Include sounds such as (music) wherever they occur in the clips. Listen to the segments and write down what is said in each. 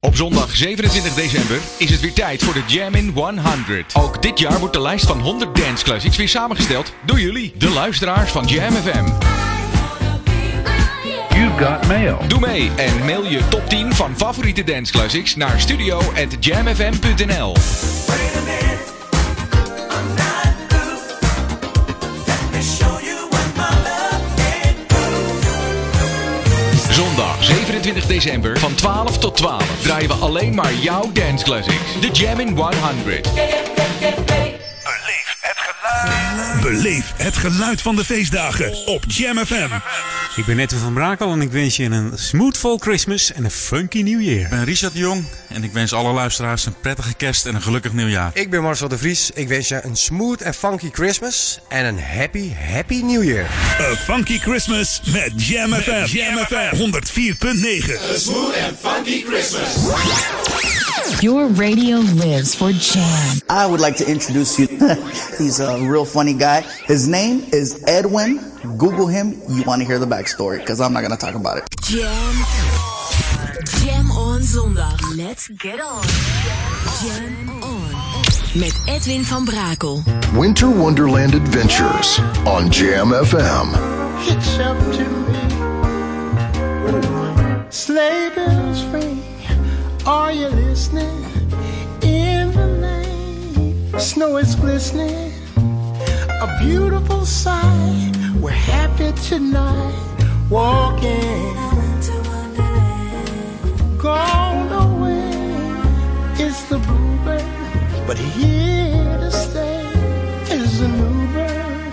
Op zondag 27 december is het weer tijd voor de Jam in 100. Ook dit jaar wordt de lijst van 100 dance classics weer samengesteld door jullie, de luisteraars van Jam FM. You got mail. Doe mee en mail je top 10 van favoriete dance classics naar studio@jamfm.nl. Zondag 27 december van 12 tot 12 draaien we alleen maar jouw dance classics. De Jam in 100. Beleef het geluid van de feestdagen op Jam FM. Ik ben Netto van Brakel en ik wens je een smoothful Christmas en een funky New Year. Ik ben Richard de Jong en ik wens alle luisteraars een prettige kerst en een gelukkig nieuwjaar. Ik ben Marcel de Vries. Ik wens je een smooth en funky Christmas en een happy, happy New Year. A funky Christmas met Jam FM. Jam FM 104.9. smooth and funky Christmas. Your radio lives for Jam. I would like to introduce you. (laughs) He's a real funny guy. His name is Edwin. Google him. You want to hear the backstory because I'm not going to talk about it. Jam. Jam on zondag. Let's get on. Jam on. Met Edwin van Brakel. Winter Wonderland Adventures on Jam FM. It's up to me. Sleigh bells ring. Are you listening? In the lane, snow is glistening. A beautiful sight. We're happy tonight. Walking. Gone away is the bluebird, but here to stay is a new bird.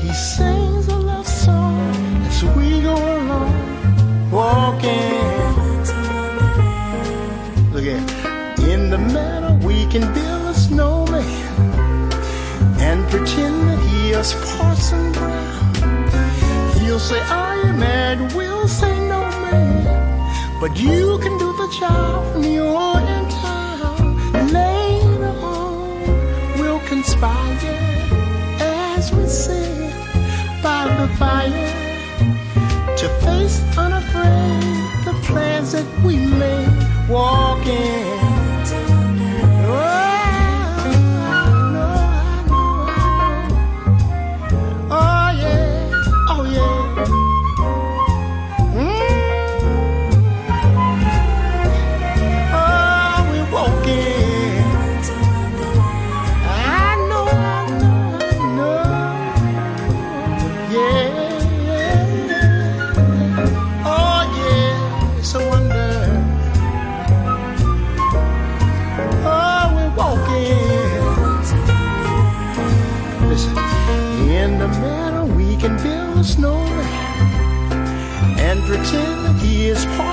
He sings a love song as we go along, walking. At in the meadow we can build a snowman and pretend that he is Parson Brown. He'll say, Are you mad? We'll say, No, man. But you can do the job when you're in town. Later on, we'll conspire as we sit by the fire to face unafraid the plans that we made. Walking.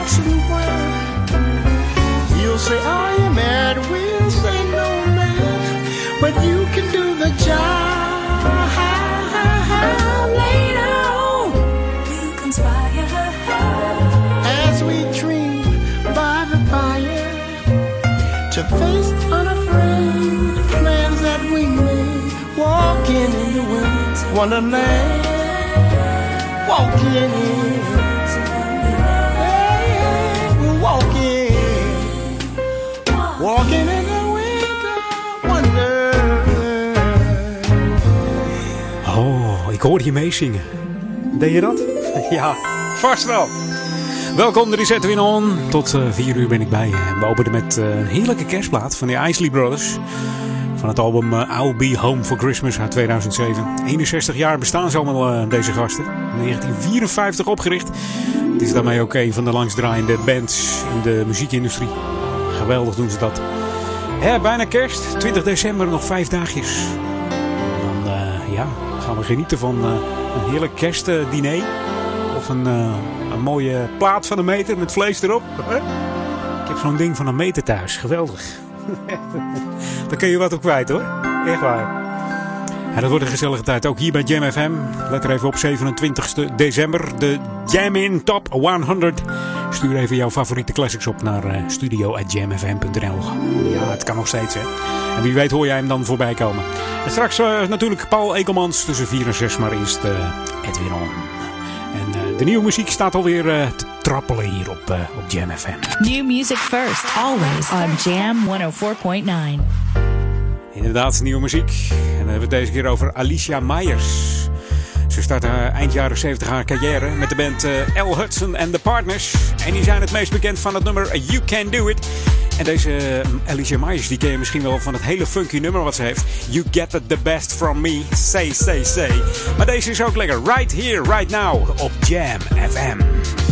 He is You'll say, Are you mad? We'll say, No, man. But you can do the job. Later on, we'll conspire as we dream by the fire to face unafraid plans that we made. Walking in the wonderland. Walking in. Walking in the winter wonder. Oh, ik hoorde je meezingen. Deed je dat? (laughs) Ja, vast wel. Welkom, er is Edwin On. Tot 4 uur ben ik bij je. We openen met eh, een heerlijke kerstplaat van de Isley Brothers. Van het album eh, I'll Be Home for Christmas uit 2007. 61 jaar bestaan ze allemaal eh, deze gasten. In 1954 opgericht. Het is daarmee ook een van de langstdraaiende bands in de muziekindustrie. Geweldig doen ze dat. Bijna kerst. 20 december, nog vijf dagjes. Dan eh, ja, gaan we genieten van eh, een heerlijk kerstdiner. Of een, eh, een mooie plaat van een meter met vlees erop. Ik heb zo'n ding van een meter thuis. Geweldig. (laughs) Dan kun je wat op kwijt hoor. Echt waar. En dat wordt een gezellige tijd. Ook hier bij Jam FM. Let er even op 27 december. De Jam In Top 100. Stuur even jouw favoriete classics op naar uh, studio.jamfm.nl. Ja, het kan nog steeds hè. En wie weet hoor jij hem dan voorbij komen. En straks uh, natuurlijk Paul Ekelmans tussen 4 en 6. Maar eerst uh, Edwin On. En De nieuwe muziek staat alweer te trappelen hier op, op Jam FM. New music first, always on Jam 104.9. Inderdaad, nieuwe muziek. En dan hebben we het deze keer over Alicia Myers. Ze startte eind jaren 70 haar carrière met de band uh, L. Hudson and the Partners. En die zijn het meest bekend van het nummer You Can Do It. En deze Alicia Myers, die ken je misschien wel van het hele funky nummer wat ze heeft. You get the best from me, say, say, say. Maar deze is ook lekker. Right here, right now, op Jam FM.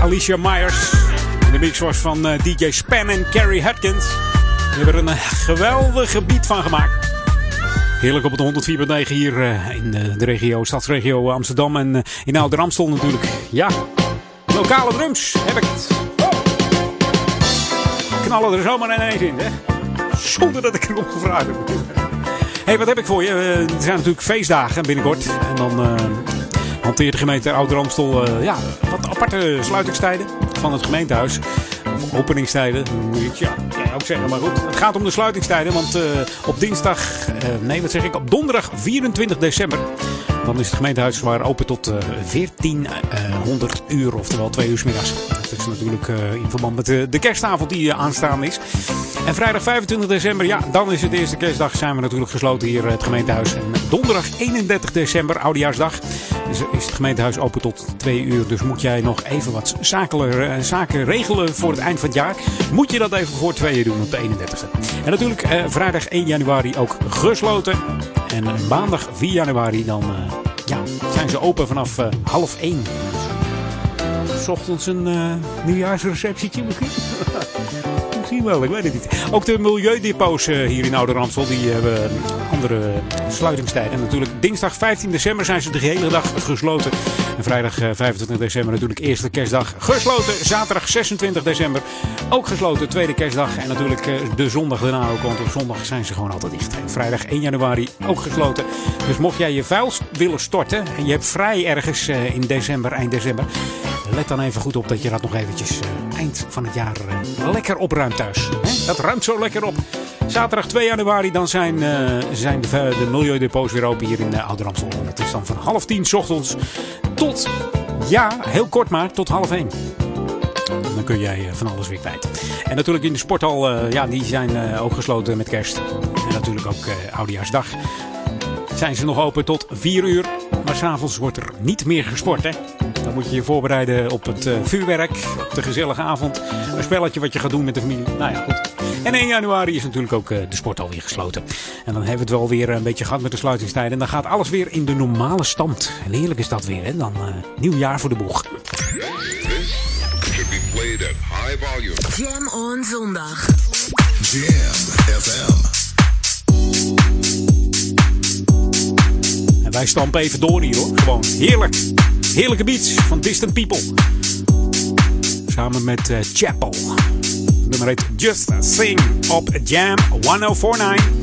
Alicia Myers. de mix was van eh, DJ Span en Carrie Hudkins. Die hebben er een geweldig gebied van gemaakt. Heerlijk op het 104.9 hier uh, in de regio, stadsregio Amsterdam en in Oude Ramstel natuurlijk. Ja, lokale drums heb ik het. Oh. Knallen er zomaar ineens in, hè? Zonder dat ik erom gevraagd heb. hey, wat heb ik voor je? er zijn natuurlijk feestdagen binnenkort. En dan hanteert de gemeente Ouder Amstel uh, ja, wat aparte sluitingstijden van het gemeentehuis. Of openingstijden, moet je ja, ja, ook zeggen. Maar goed, het gaat om de sluitingstijden. Want uh, op dinsdag, uh, nee wat zeg ik, op donderdag 24 december. Dan is het gemeentehuis waar open tot 1400 uur, oftewel 2 uur s middags. Dat is natuurlijk in verband met de, kerstavond die aanstaan is. En vrijdag 25 december, ja, dan is het eerste kerstdag. Zijn we natuurlijk gesloten hier het gemeentehuis. En donderdag 31 december, oudejaarsdag is, het gemeentehuis open tot twee uur. Dus moet jij nog even wat zaken, eh, zaken regelen voor het eind van het jaar. Moet je dat even voor twee uur doen op de 31ste. En natuurlijk eh, vrijdag 1 januari ook gesloten. En maandag 4 januari dan ja, zijn ze open vanaf half 1. S ochtends een uh, nieuwjaarsreceptietje misschien? (laughs) misschien wel, ik weet het niet. Ook de milieudepots hier in Oude Ramsel, die hebben andere sluitingstijden. Natuurlijk dinsdag 15 december zijn ze de hele dag gesloten. En vrijdag 25 december natuurlijk eerste kerstdag gesloten. Zaterdag 26 december ook gesloten, tweede kerstdag. En natuurlijk de zondag daarna ook, want op zondag zijn ze gewoon altijd dicht. En vrijdag 1 januari ook gesloten. Dus mocht jij je vuil willen storten en je hebt vrij ergens in december, eind december. Let dan even goed op dat je dat nog eventjes eind van het jaar lekker opruimt thuis. Dat ruimt zo lekker op. Zaterdag 2 januari dan zijn, zijn de, de milieudepots weer open hier in uh, Ouder-Amstel. Dat is dan van half tien ochtends tot, ja, heel kort maar, tot half één. Dan kun jij van alles weer kwijt. En natuurlijk in de sporthal, ja, die zijn ook gesloten met kerst. En natuurlijk ook Oudejaarsdag. Zijn ze nog open tot 4 uur. Maar s'avonds wordt er niet meer gesport, hè. Dan moet je je voorbereiden op het vuurwerk, op de gezellige avond. Een spelletje wat je gaat doen met de familie. Nou ja, goed. En 1 januari is natuurlijk ook de sport alweer gesloten. En dan hebben we het wel weer een beetje gehad met de sluitingstijden. En dan gaat alles weer in de normale stand. En heerlijk is dat weer, hè. Dan nieuw jaar voor de boeg. played at high volume. Jam on zondag. Jam FM. En wij stampen even door hier hoor. Gewoon heerlijk. Heerlijke beats van Distant People. Samen met uh, Chapel. Nummer heet Just Sing op Jam 1049.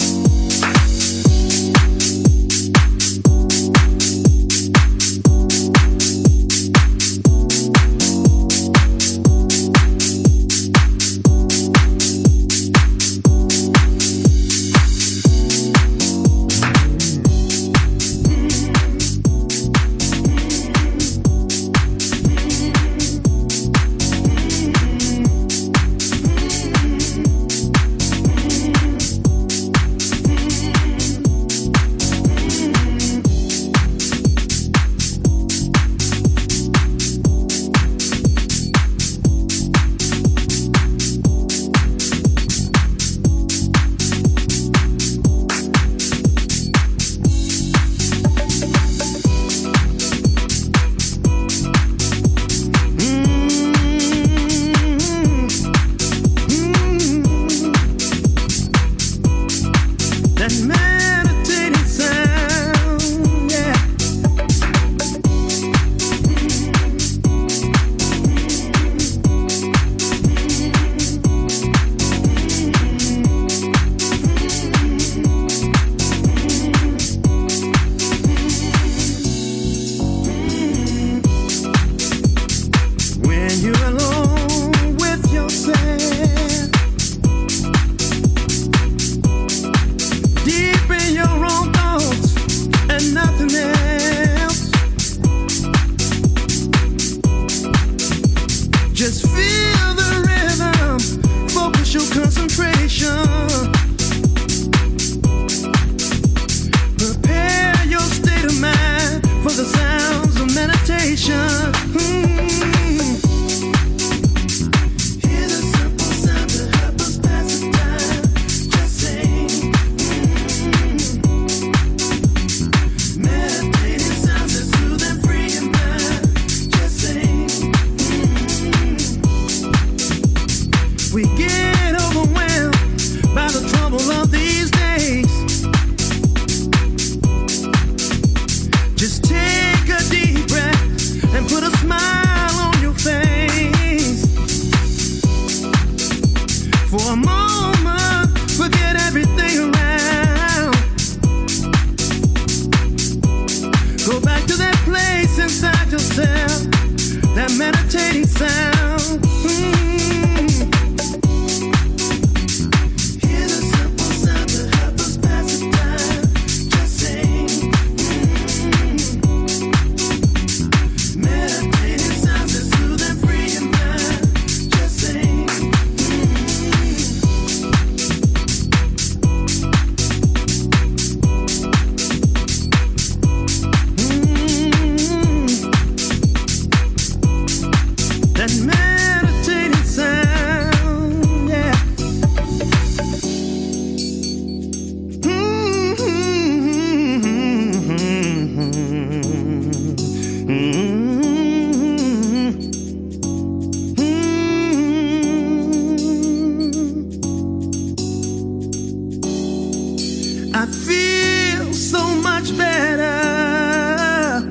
I feel so much better.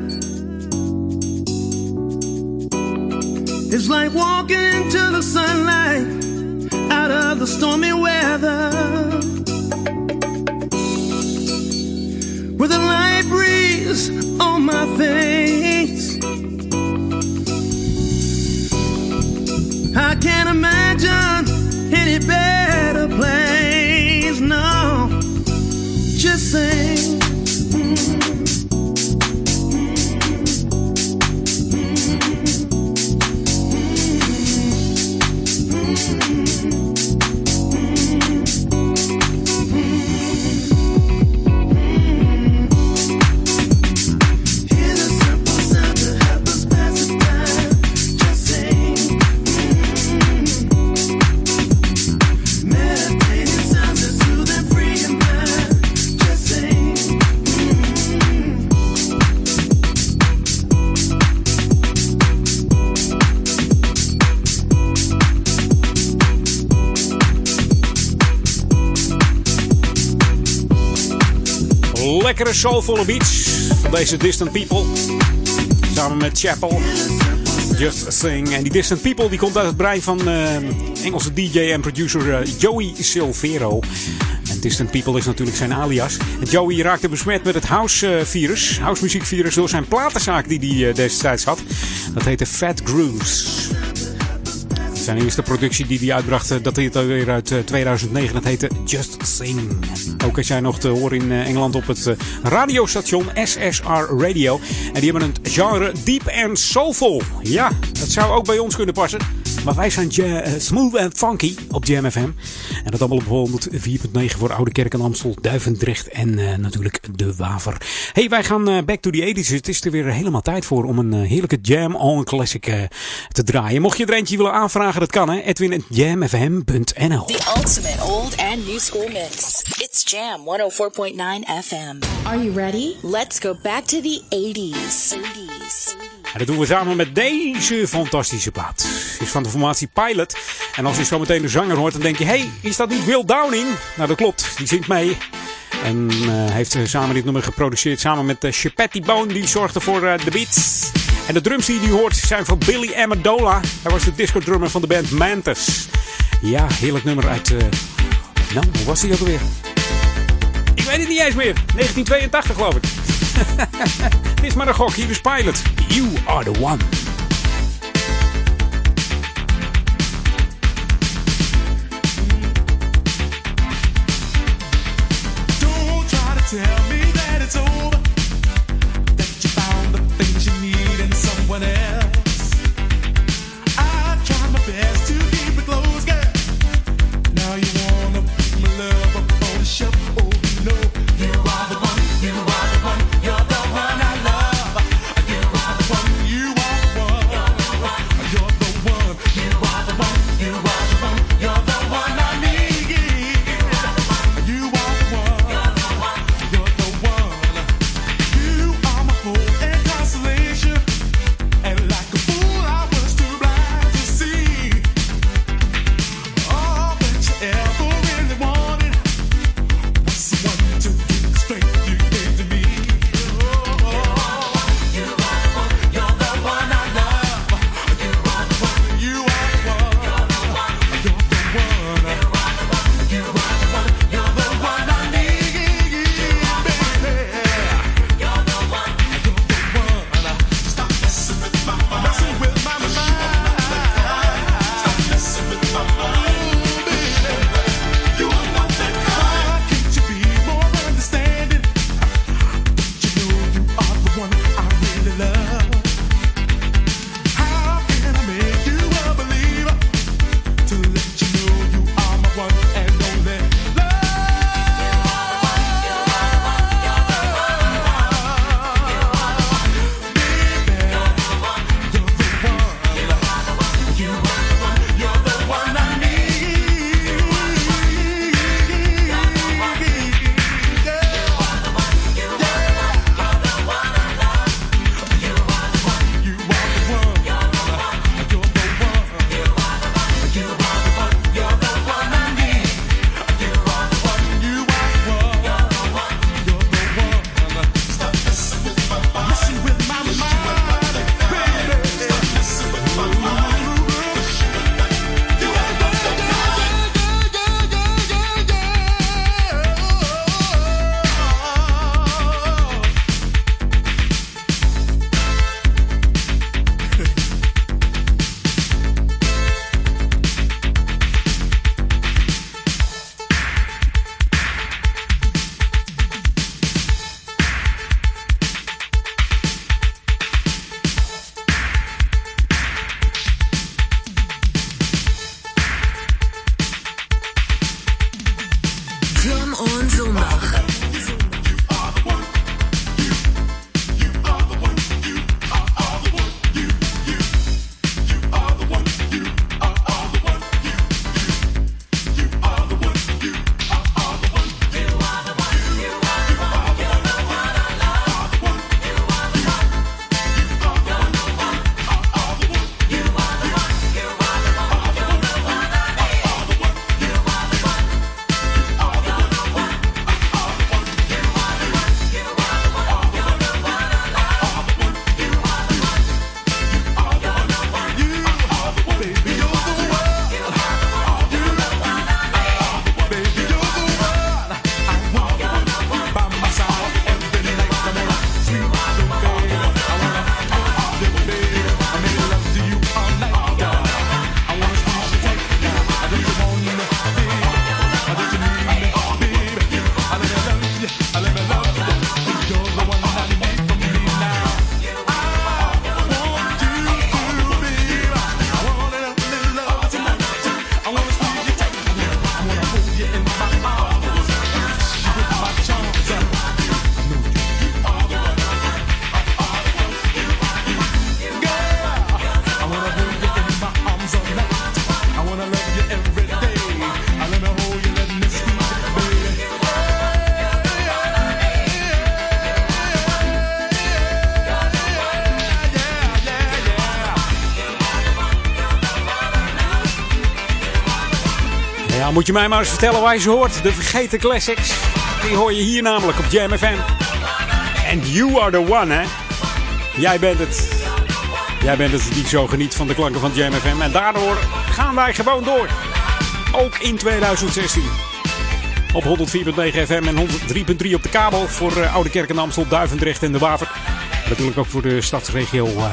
It's like walking into the sunlight out of the stormy weather. With a light breeze on my face. Lekkere soulvolle beats van deze Distant People. Samen met Chapel. Just Sing. En die Distant People die komt uit het brein van uh, Engelse DJ en producer uh, Joey Silvero. En Distant People is natuurlijk zijn alias. En Joey raakte besmet met het house-virus, house-muziekvirus, door zijn platenzaak die hij destijds had. Dat heette Fat Grooves. Zijn eerste productie die hij uitbracht, dat heet alweer uit 2009. Dat heette Just Sing. Ook als jij nog te horen in Engeland op het radiostation SSR Radio. En die hebben een genre deep and soulful. Ja, dat zou ook bij ons kunnen passen. Maar wij zijn smooth and funky op Jam FM. En dat allemaal op 104.9 voor Oude Kerk en Amstel, Duivendrecht en uh, natuurlijk De Waver. hey, wij gaan uh, back to the 80s. Het is er weer helemaal tijd voor om een uh, heerlijke Jam On Classic te draaien. Mocht je er eentje willen aanvragen, dat kan hè. Edwin at jamfm.nl The ultimate old and new school mix. It's Jam 104.9 FM. Are you ready? Let's go back to the 80s. 80s. En dat doen we samen met deze fantastische plaat. Is van de formatie Pilot. En als je zo meteen de zanger hoort, dan denk je: hey, is dat niet Will Downing? Nou, dat klopt. Die zingt mee. En uh, heeft samen dit nummer geproduceerd. Samen met uh, Chapetti Bone. Die zorgde voor de beats. En de drums die je hoort zijn van Billy Amendola. Hij was de disco-drummer van de band Mantis. Ja, heerlijk nummer uit. Nou, hoe was hij ook alweer? Ik weet het niet eens meer. 1982 geloof ik. (laughs) Is maar een gok. Hier is Pilot. You are the one. Moet je mij maar eens vertellen waar je ze hoort. De vergeten classics. Die hoor je hier namelijk op Jam FM. And you are the one, hè? Jij bent het. Jij bent het die zo geniet van de klanken van Jam FM. En daardoor gaan wij gewoon door. Ook in 2016. Op 104.9 FM en 103.3 op de kabel voor uh, Oude Kerk en Amstel, Duivendrecht en de Waver. Natuurlijk ook voor de stadsregio uh,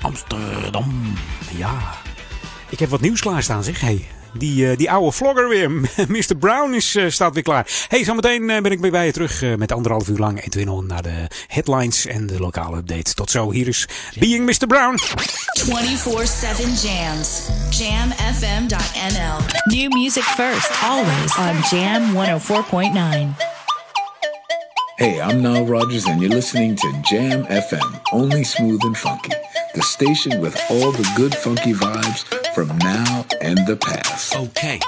Amsterdam. Ja, ik heb wat nieuws klaarstaan, zeg. Hey, die, uh, die oude vlogger weer, (laughs) Mr. Brown, is, uh, staat weer klaar. Hey, zometeen uh, ben ik weer bij je terug met anderhalf uur lang 1 2 naar de headlines en de lokale update. Tot zo, hier is Being Mr. Brown. 24-7 jams. Jamfm.nl New music first, always on Jam 104.9. Hey, I'm Nile Rodgers, and you're listening to Jam FM, only smooth and funky. The station with all the good funky vibes from now and the past. Okay. (laughs)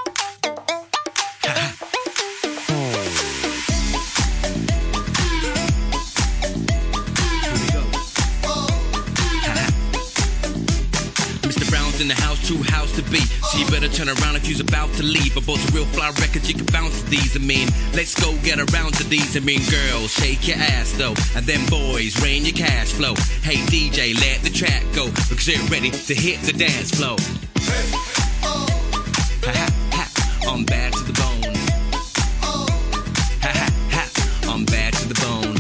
Mr. Brown's in the house, true house to be. So you better turn around if you's about to leave. I bought a real fly records, you can bounce these. I mean, let's go get around to these. I mean, girls, shake your ass though. And then boys, rain your cash flow. Hey DJ, let the track go. Because they're ready to hit the dance floor. Ha ha ha, I'm bad to the bone. Ha ha ha, I'm bad to the bone.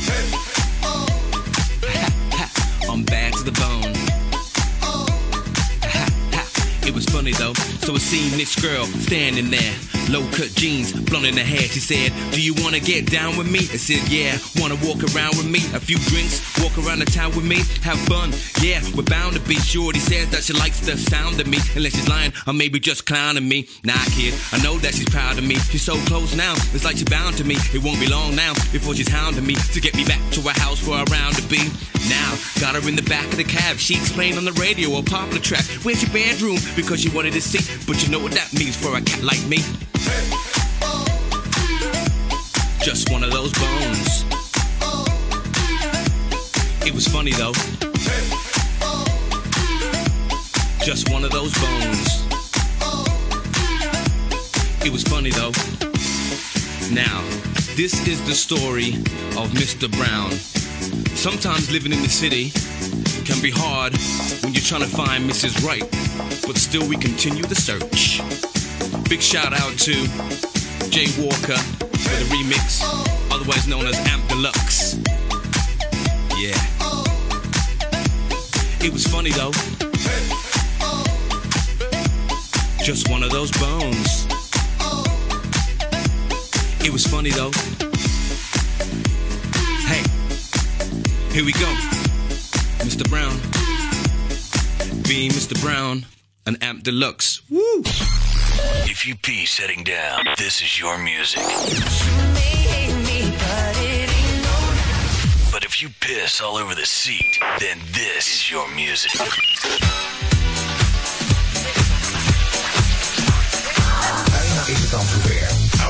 Ha ha ha, I'm bad to the bone. Was funny though. So I seen this girl standing there, low cut jeans, blonde in the hair. She said, Do you wanna get down with me? I said, Yeah. Wanna walk around with me? A few drinks, walk around the town with me, have fun. Yeah, we're bound to be. Shorty says that she likes the sound of me, unless she's lying or maybe just clowning me. Nah, kid, I know that she's proud of me. She's so close now, it's like she's bound to me. It won't be long now before she's hounding me to get me back to her house for a round to be. Now, got her in the back of the cab. She explained on the radio a popular track. Where's your bedroom? Because she wanted to see. But you know what that means for a cat like me. Just one of those bones. It was funny though. Just one of those bones. It was funny though. Now, this is the story of Mr. Brown. Sometimes living in the city can be hard when you're trying to find Mrs. Right, but still we continue the search. Big shout out to Jay Walker for the remix, otherwise known as Amp Deluxe. Yeah. It was funny though. Just one of those bones. It was funny though. Hey, here we go. Mr. Brown. Being Mr. Brown, an amp deluxe. Woo! If you pee sitting down, this is your music. But if you piss all over the seat, then this is your music.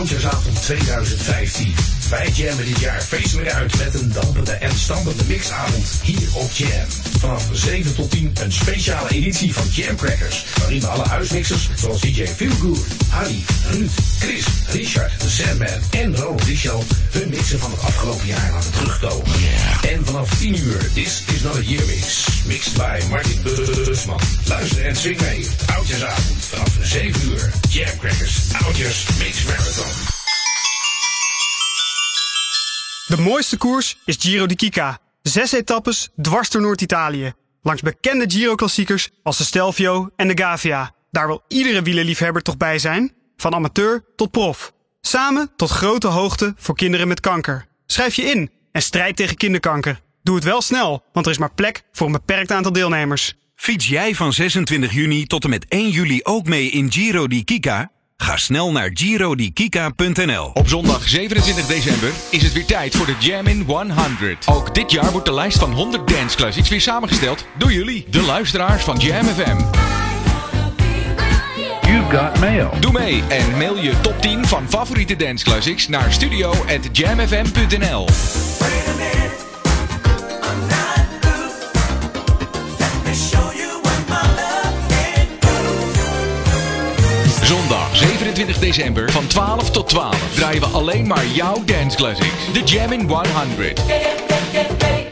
Oudjaarsavond 2015. Wij jammen dit jaar feestelijk uit met een dampende en stampende mixavond hier op Jam. Vanaf 7 tot 10 een speciale editie van Jam Crackers. Waarin we alle huismixers zoals DJ Feelgood, Harry, Ruud, Chris, Richard, The Sandman en Ronald Michel hun mixen van het afgelopen jaar laten terugkomen. En vanaf 10 uur This is not a year mix. Mixed by Martin Busman. Luister en swing mee. Oudjaarsavond vanaf 7 uur. Jam Crackers, Oudjaars Mix Marathon. De mooiste koers is Giro di Kika. Zes etappes dwars door Noord-Italië. Langs bekende Giro-klassiekers als de Stelvio en de Gavia. Daar wil iedere wielerliefhebber toch bij zijn? Van amateur tot prof. Samen tot grote hoogte voor kinderen met kanker. Schrijf je in en strijd tegen kinderkanker. Doe het wel snel, want er is maar plek voor een beperkt aantal deelnemers. Fiets jij van 26 juni tot en met 1 juli ook mee in Giro di Kika? Ga snel naar girodikika.nl. Op zondag 27 december is het weer tijd voor de Jam in 100. Ook dit jaar wordt de lijst van 100 dance classics weer samengesteld door jullie, de luisteraars van Jam FM. You got mail. Doe mee en mail je top 10 van favoriete dance classics naar studio@jamfm.nl. 27 december van 12 tot 12 draaien we alleen maar jouw dance classics. De Jam in 100.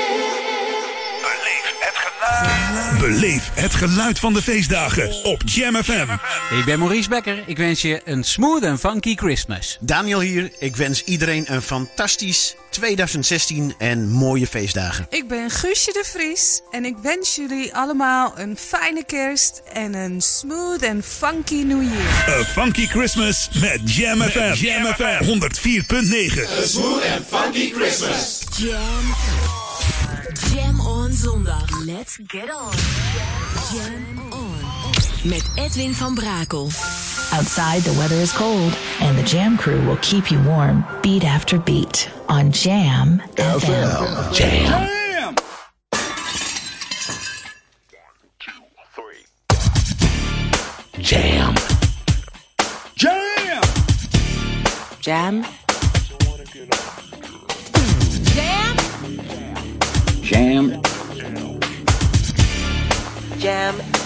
Beleef het geluid van de feestdagen op Jam FM. Ik ben Maurice Becker. Ik wens je een smooth en funky Christmas. Daniel hier. Ik wens iedereen een fantastisch 2016 en mooie feestdagen. Ik ben Guusje de Vries en ik wens jullie allemaal een fijne kerst en een smooth en funky New Year. A funky Christmas met Jam FM. Jam FM 104.9. A smooth and funky Christmas. Jam. Jam on zondag. Let's get on. Jam on. Met Edwin van Brakel. Outside, the weather is cold, and the Jam crew will keep you warm beat after beat on Jam FM. Jam. Jam. Jam. Jam. Jam. Jam. Jam. Come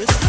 on,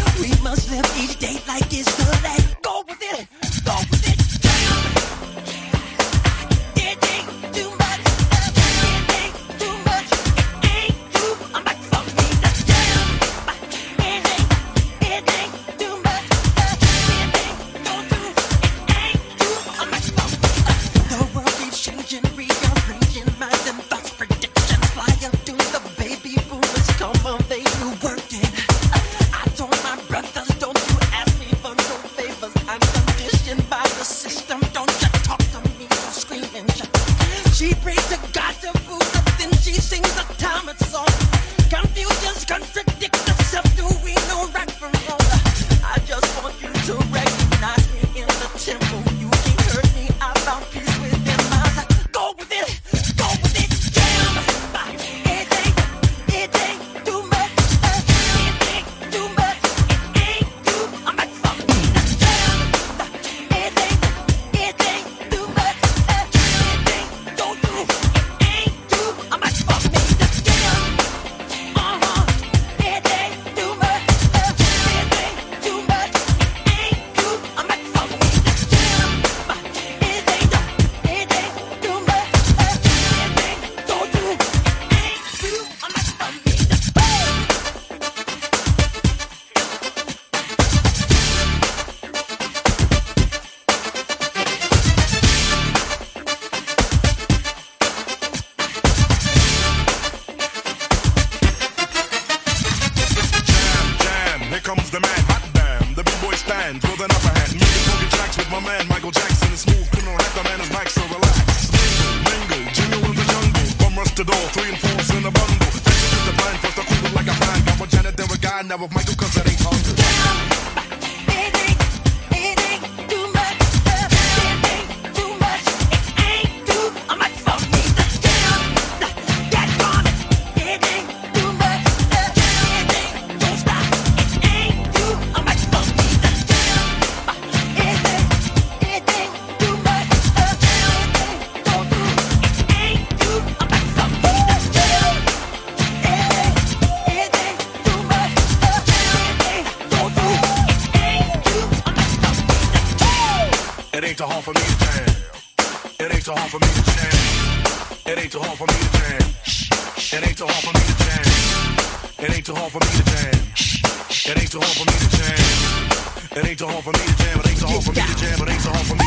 ain't too hard for me to jam. It ain't too hard for me to jam. It ain't too hard for me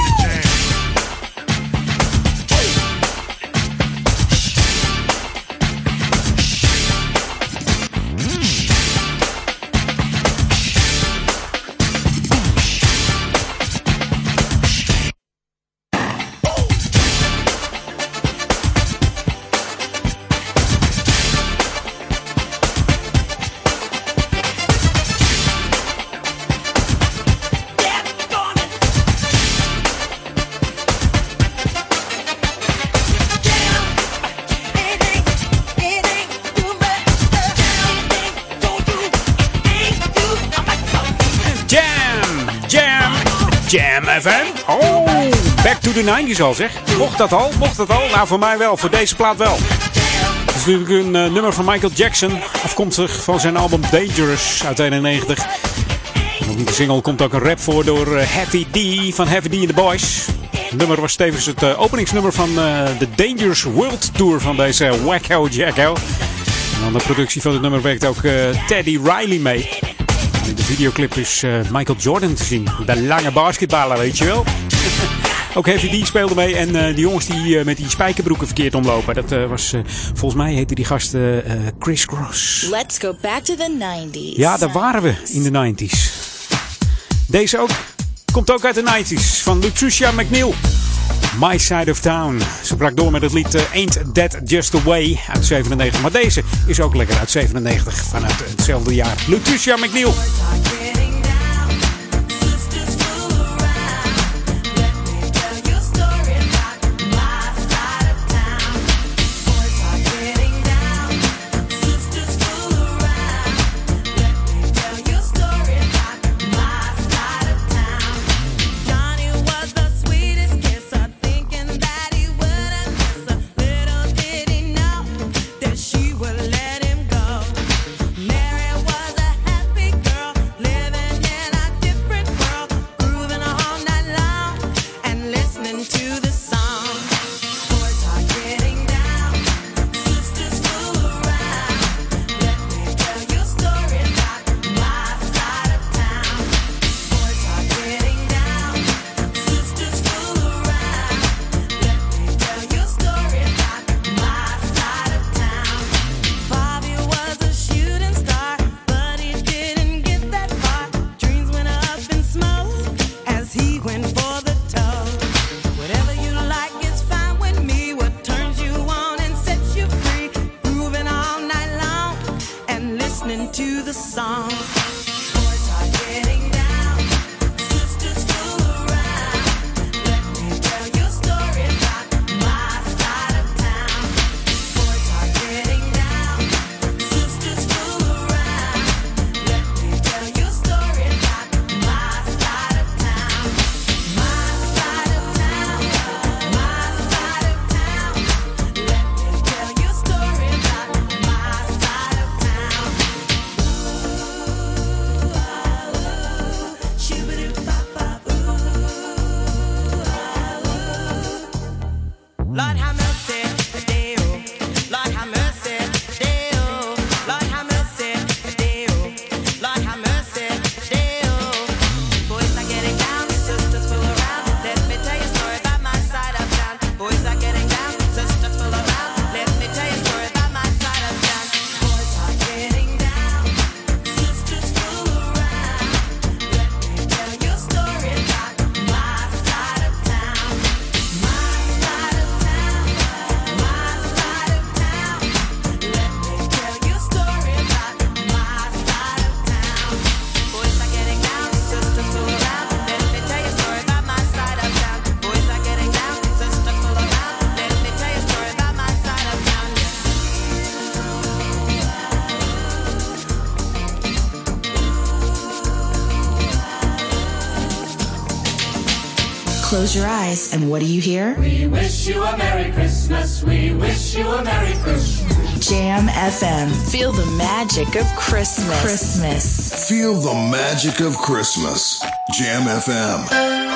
Jam FM. Oh, back to the 90s al zeg. Mocht dat al? Mocht dat al? Nou, voor mij wel. Voor deze plaat wel. Het is natuurlijk een eh, nummer van Michael Jackson. Afkomstig van zijn album Dangerous uit 91. En op die single komt ook een rap voor door eh, Heavy D van Heavy D and the Boys. Het nummer was tevens het eh, openingsnummer van de Dangerous World Tour van deze Wacko Jacko. En aan de productie van het nummer werkt ook Teddy Riley mee. In de videoclip is eh, Michael Jordan te zien. De lange basketballer, weet je wel. (laughs) Ook Heavy D speelde mee. En eh, die jongens die eh, met die spijkerbroeken verkeerd omlopen. Dat was, volgens mij heette die gast Chris Cross. Let's go back to the 90s. Ja, daar waren we in de 90s. Deze ook. Komt ook uit de 90s. Van Lucia McNeil. My Side of Town. Ze brak door met het lied eh, Ain't That Just the Way uit 97. Maar deze is ook lekker uit 97 vanuit hetzelfde jaar. Lucia McNeil. Close your eyes, and what do you hear? We wish you a Merry Christmas. We wish you a Merry Christmas. Jam FM. Feel the magic of Christmas. Christmas. Feel the magic of Christmas. Jam FM.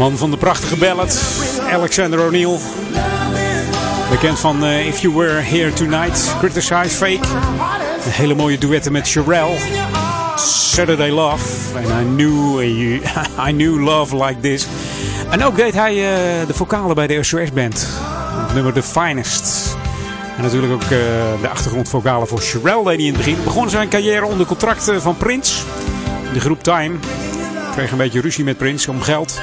Man van de prachtige ballad, Alexander O'Neill. Bekend van eh, If You Were Here Tonight, Criticize Fake. Een hele mooie duetten met Sherelle. Saturday Love. En I knew, (laughs) I knew Love Like This. En ook deed hij eh, de vocalen bij de SOS Band. Nummer The Finest. En natuurlijk ook eh, de achtergrondvocalen voor Sherelle deed hij in het begin. Begon zijn carrière onder contract van Prince. De groep Time. Kreeg een beetje ruzie met Prince om geld.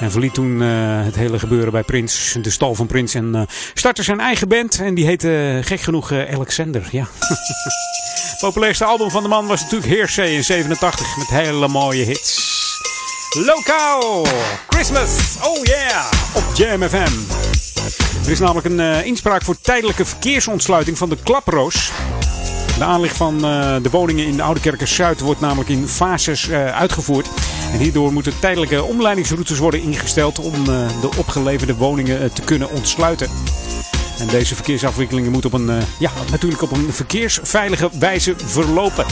En verliet toen eh, het hele gebeuren bij Prince, de stal van Prince. En eh, startte zijn eigen band. En die heette eh, gek genoeg Alexander. Ja. het (laughs) populairste album van de man was natuurlijk Hearsay in 87. Met hele mooie hits. Lokaal! Christmas! Oh yeah! Op Jam FM. Er is namelijk een inspraak voor tijdelijke verkeersontsluiting van de Klaproos. De aanleg van de woningen in de Oude Kerkers Zuid wordt namelijk in fases uitgevoerd. En hierdoor moeten tijdelijke omleidingsroutes worden ingesteld om eh, de opgeleverde woningen eh, te kunnen ontsluiten. En deze verkeersafwikkelingen moeten op een, eh, ja, natuurlijk op een verkeersveilige wijze verlopen.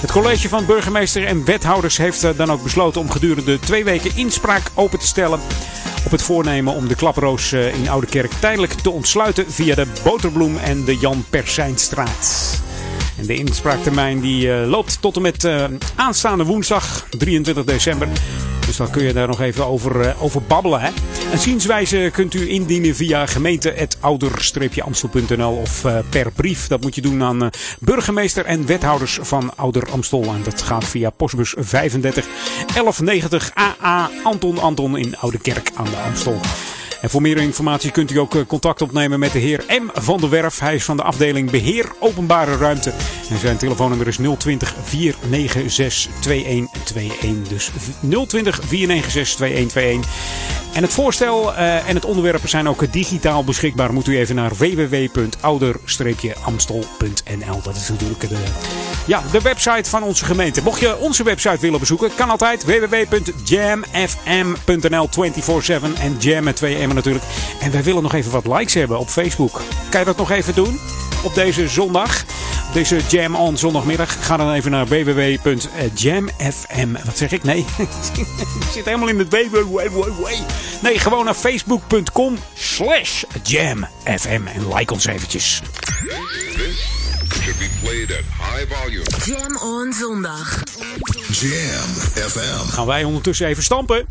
Het college van burgemeester en wethouders heeft dan ook besloten om gedurende twee weken inspraak open te stellen op het voornemen om de klaproos in Oude Kerk tijdelijk te ontsluiten via de Boterbloem en de Jan Persijnstraat. En de inspraaktermijn die eh, loopt tot en met eh, aanstaande woensdag 23 december. Dus dan kun je daar nog even over, eh, over babbelen. Hè? Een zienswijze kunt u indienen via gemeente.ouder-amstel.nl of per brief. Dat moet je doen aan burgemeester en wethouders van Ouder Amstel. En dat gaat via postbus 35 1190 AA Anton Anton in Oude Kerk aan de Amstel. En voor meer informatie kunt u ook eh, contact opnemen met de heer M. van der Werf. Hij is van de afdeling Beheer Openbare Ruimte. En zijn telefoonnummer is 020 496 2121. Dus 020 496 2121. En het voorstel eh, en het onderwerp zijn ook digitaal beschikbaar. Moet u even naar www.ouder-amstel.nl. Dat is natuurlijk de, ja, de website van onze gemeente. Mocht je onze website willen bezoeken, kan altijd www.jamfm.nl 24-7 en jam met 2 m natuurlijk. En wij willen nog even wat likes hebben op Facebook. Kan je dat nog even doen op deze zondag? Deze Jam on zondagmiddag. Ga dan even naar www.jamfm. Wat zeg ik? Nee, (laughs) ik zit helemaal in het www. Nee, gewoon naar facebook.com slash jamfm. En like ons eventjes. Should be played at high volume. Jam on zondag. Jam FM. Gaan wij ondertussen even stampen.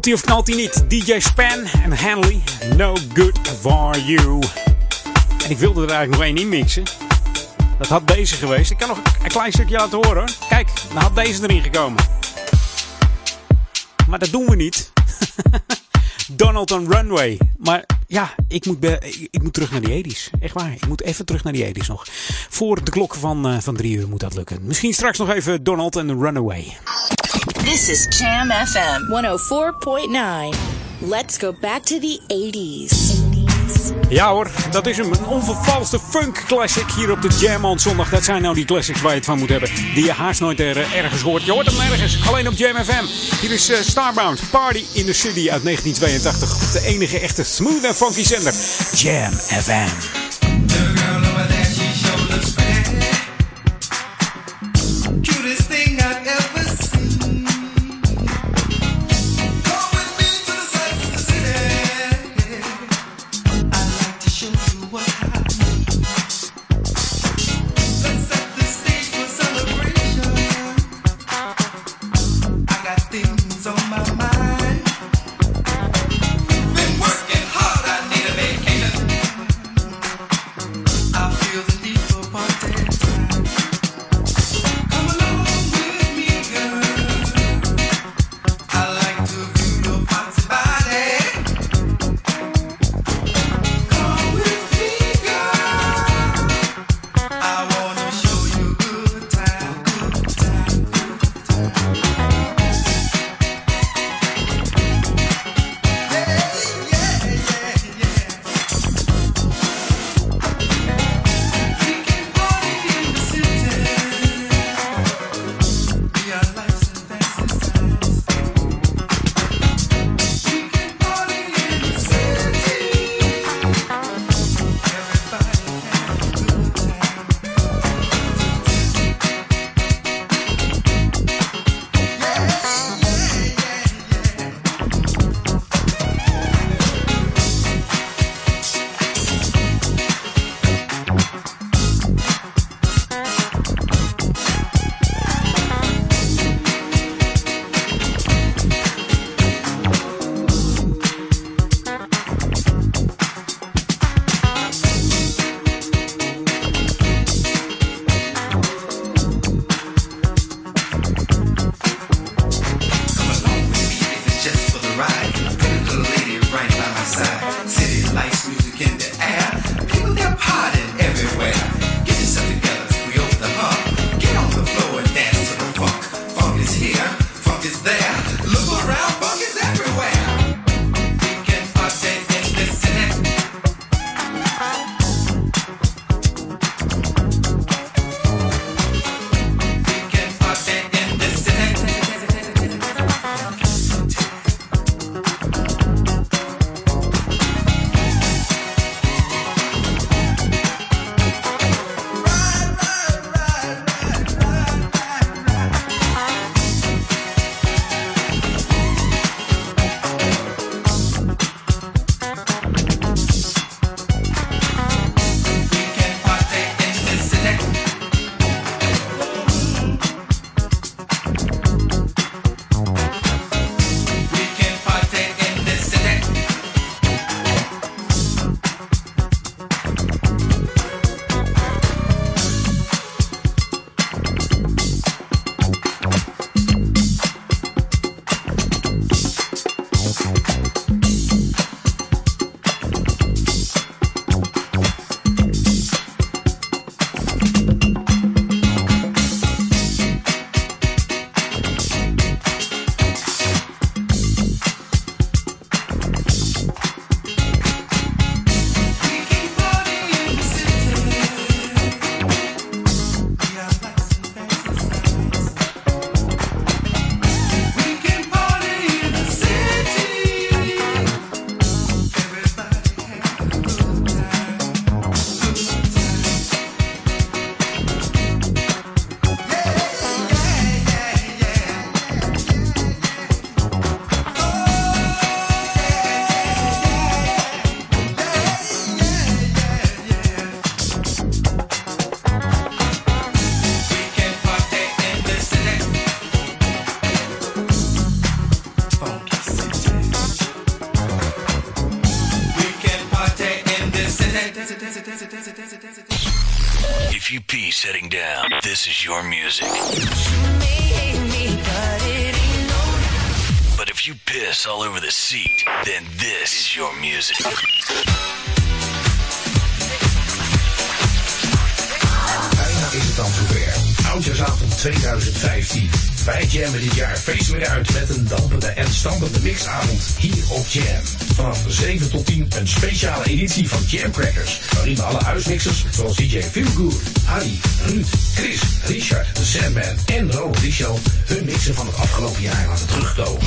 Knalt hij of knalt hij niet? DJ Span en Hanley, No Good For You. En ik wilde er eigenlijk nog één inmixen. Dat had deze geweest. Ik kan nog een klein stukje laten horen. hoor. Kijk, dan had deze erin gekomen. Maar dat doen we niet. (laughs) Donald on Runway. Maar ja, ik moet, ik, moet terug naar die 80s. Echt waar. Ik moet even terug naar die 80s nog. Voor de klok van, eh, van drie uur moet dat lukken. Misschien straks nog even Donald en Runaway. This is Jam FM 104.9. Let's go back to the 80s. Ja hoor, dat is. Een onvervalste funk classic hier op de Jam on zondag. Dat zijn nou die classics waar je het van moet hebben. Die je haast nooit er, eh, ergens hoort. Je hoort hem nergens. Alleen op Jam FM. Hier is eh, Starbound. Party in the City uit 1982. Op de enige echte smooth en funky zender. Jam FM. If you pee sitting down, this is your music. But if you piss all over the seat, then this is your music. Bijna is het dan zover. Oudjaarsavond 2015. Wij jammen dit jaar feestelijk uit met een dampende en stampende mixavond hier op Jam. Vanaf 7 tot 10 een speciale editie van Jam Crackers. Waarin we alle huismixers zoals DJ Feelgood, Harry, Ruud, Chris, Richard, The Sandman en Ronald Richel hun mixen van het afgelopen jaar laten terugkomen.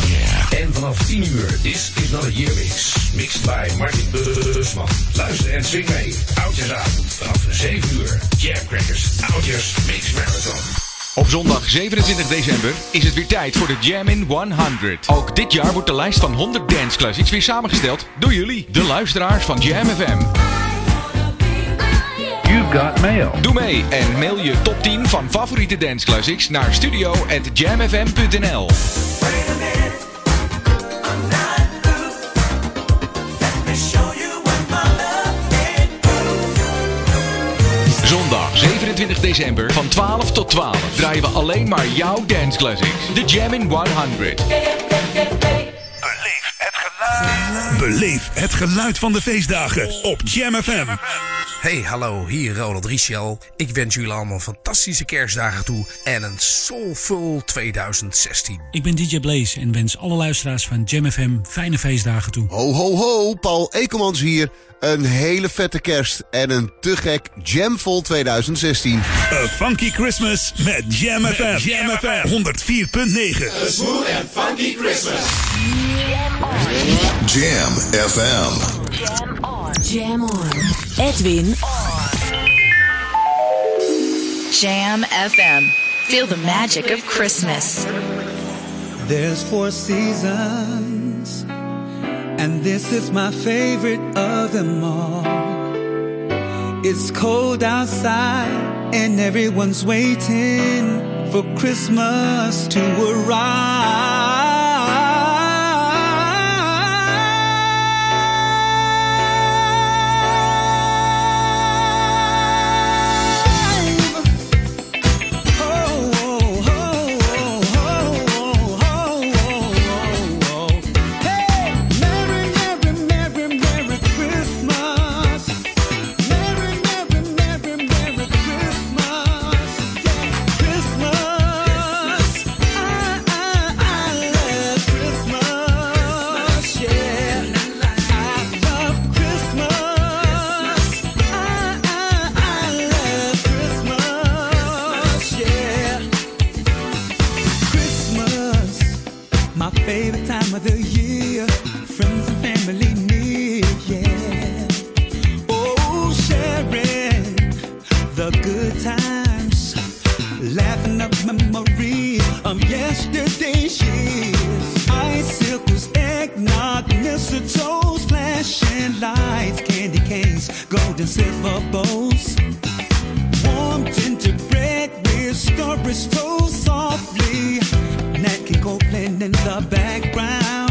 En vanaf 10 uur This is not a year mix. Mixed by Martin Busman. Luister en swing mee. Oudjaarsavond vanaf 7 uur. Jam Crackers Oudjaars Mix Marathon. Op zondag 27 december is het weer tijd voor de Jam in 100. Ook dit jaar wordt de lijst van 100 dance classics weer samengesteld door jullie, de luisteraars van Jam FM. You got mail. Doe mee en mail je top 10 van favoriete dance classics naar studio@jamfm.nl. Zondag 27 december van 12 tot 12 draaien we alleen maar jouw dance classics. De Jam in 100. Beleef het geluid van de feestdagen op Jam FM. Hey, hallo, hier Ronald Richel. Ik wens jullie allemaal fantastische kerstdagen toe en een soulful 2016. Ik ben DJ Blaze en wens alle luisteraars van Jam FM fijne feestdagen toe. Ho, ho, ho, Paul Ekelmans hier. Een hele vette kerst en een te gek Jamvol 2016. A Funky Christmas met Jam FM. Jam FM 104.9. A smooth and funky Christmas. Jam FM. Jam on. Edwin Jam FM. Feel the magic of Christmas. There's four seasons, and this is my favorite of them all. It's cold outside, and everyone's waiting for Christmas to arrive. toes, flashing lights, candy canes, gold and silver bows. Warm gingerbread with strawberries toast softly. Nat King Copeland in the background.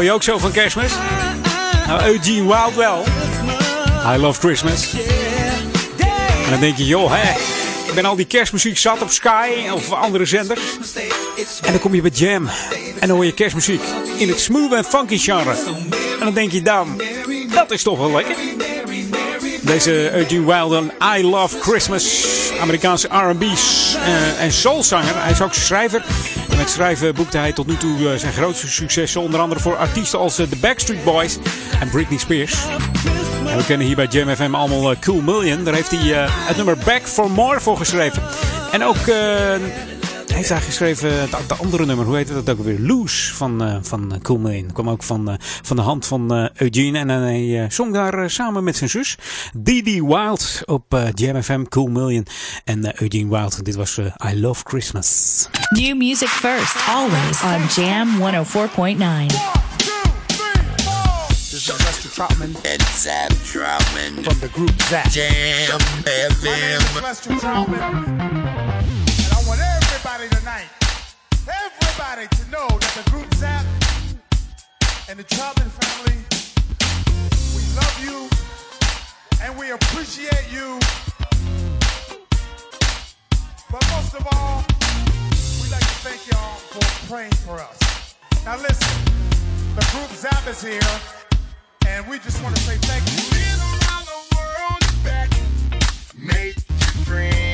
Hou je ook zo van kerstmis? Nou, Eugene Wild wel. I love Christmas. En dan denk je, joh, hè, ik ben al die kerstmuziek zat op Sky of andere zenders. En dan kom je bij Jam. En dan hoor je kerstmuziek in het smooth en funky genre. En dan denk je dan, dat is toch wel lekker. Deze Eugene Wild en I Love Christmas. Amerikaanse R&B's eh, en soulzanger. Hij is ook schrijver. Met schrijven boekte hij tot nu toe eh, zijn grootste successen. Onder andere voor artiesten als eh, The Backstreet Boys en Britney Spears. En we kennen hier bij Jam FM allemaal eh, Cool Million. Daar heeft hij het nummer Back for More voor geschreven. En ook heeft hij geschreven het de andere nummer. Hoe heet dat ook weer? Loose van, van Cool Million. Kwam ook van, van de hand van eh, Eugene. En hij eh, zong daar eh, samen met zijn zus Didi Wild op eh, Jam FM Cool Million. En eh, Eugene Wild. Dit was eh, I Love Christmas. New music first, always on Jam 104.9. This is Lester Troutman and Zap Troutman from the group Zap Jam FM. Lester Troutman. And I want everybody tonight, everybody to know that the group Zap and the Troutman family, we love you and we appreciate you. But most of all, we'd like to thank y'all for praying for us. Now listen, the group Zap is here, and we just want to say thank you. Been around the world, back, made friends.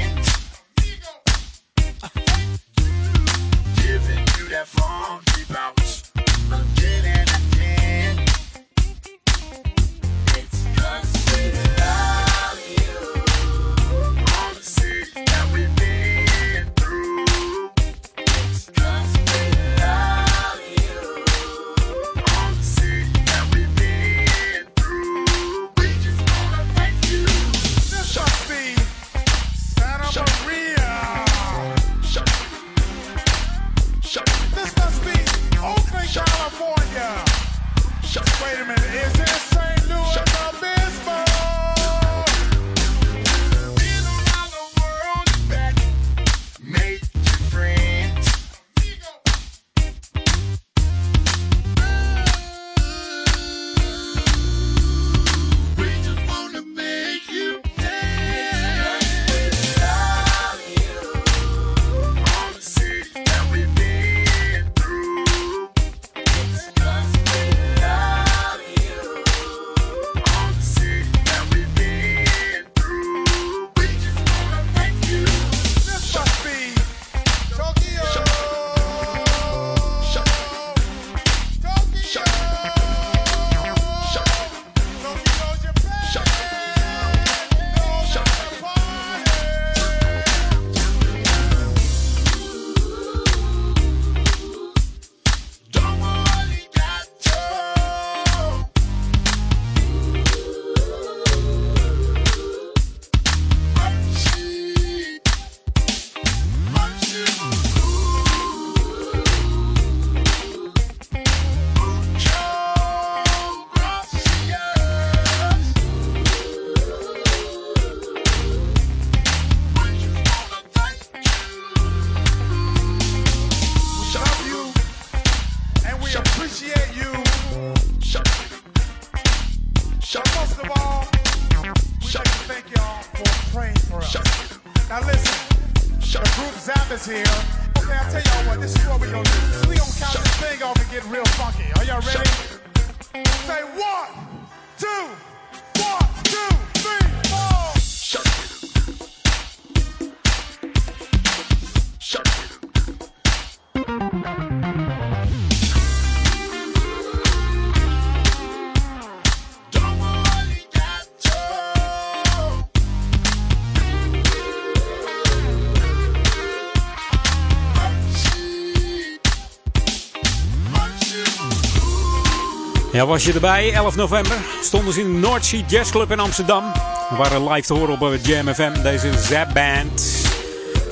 Ja, was je erbij? 11 november stonden ze in de North Sea Jazz Club in Amsterdam. We waren live te horen op eh, Jam FM, deze Zap Band.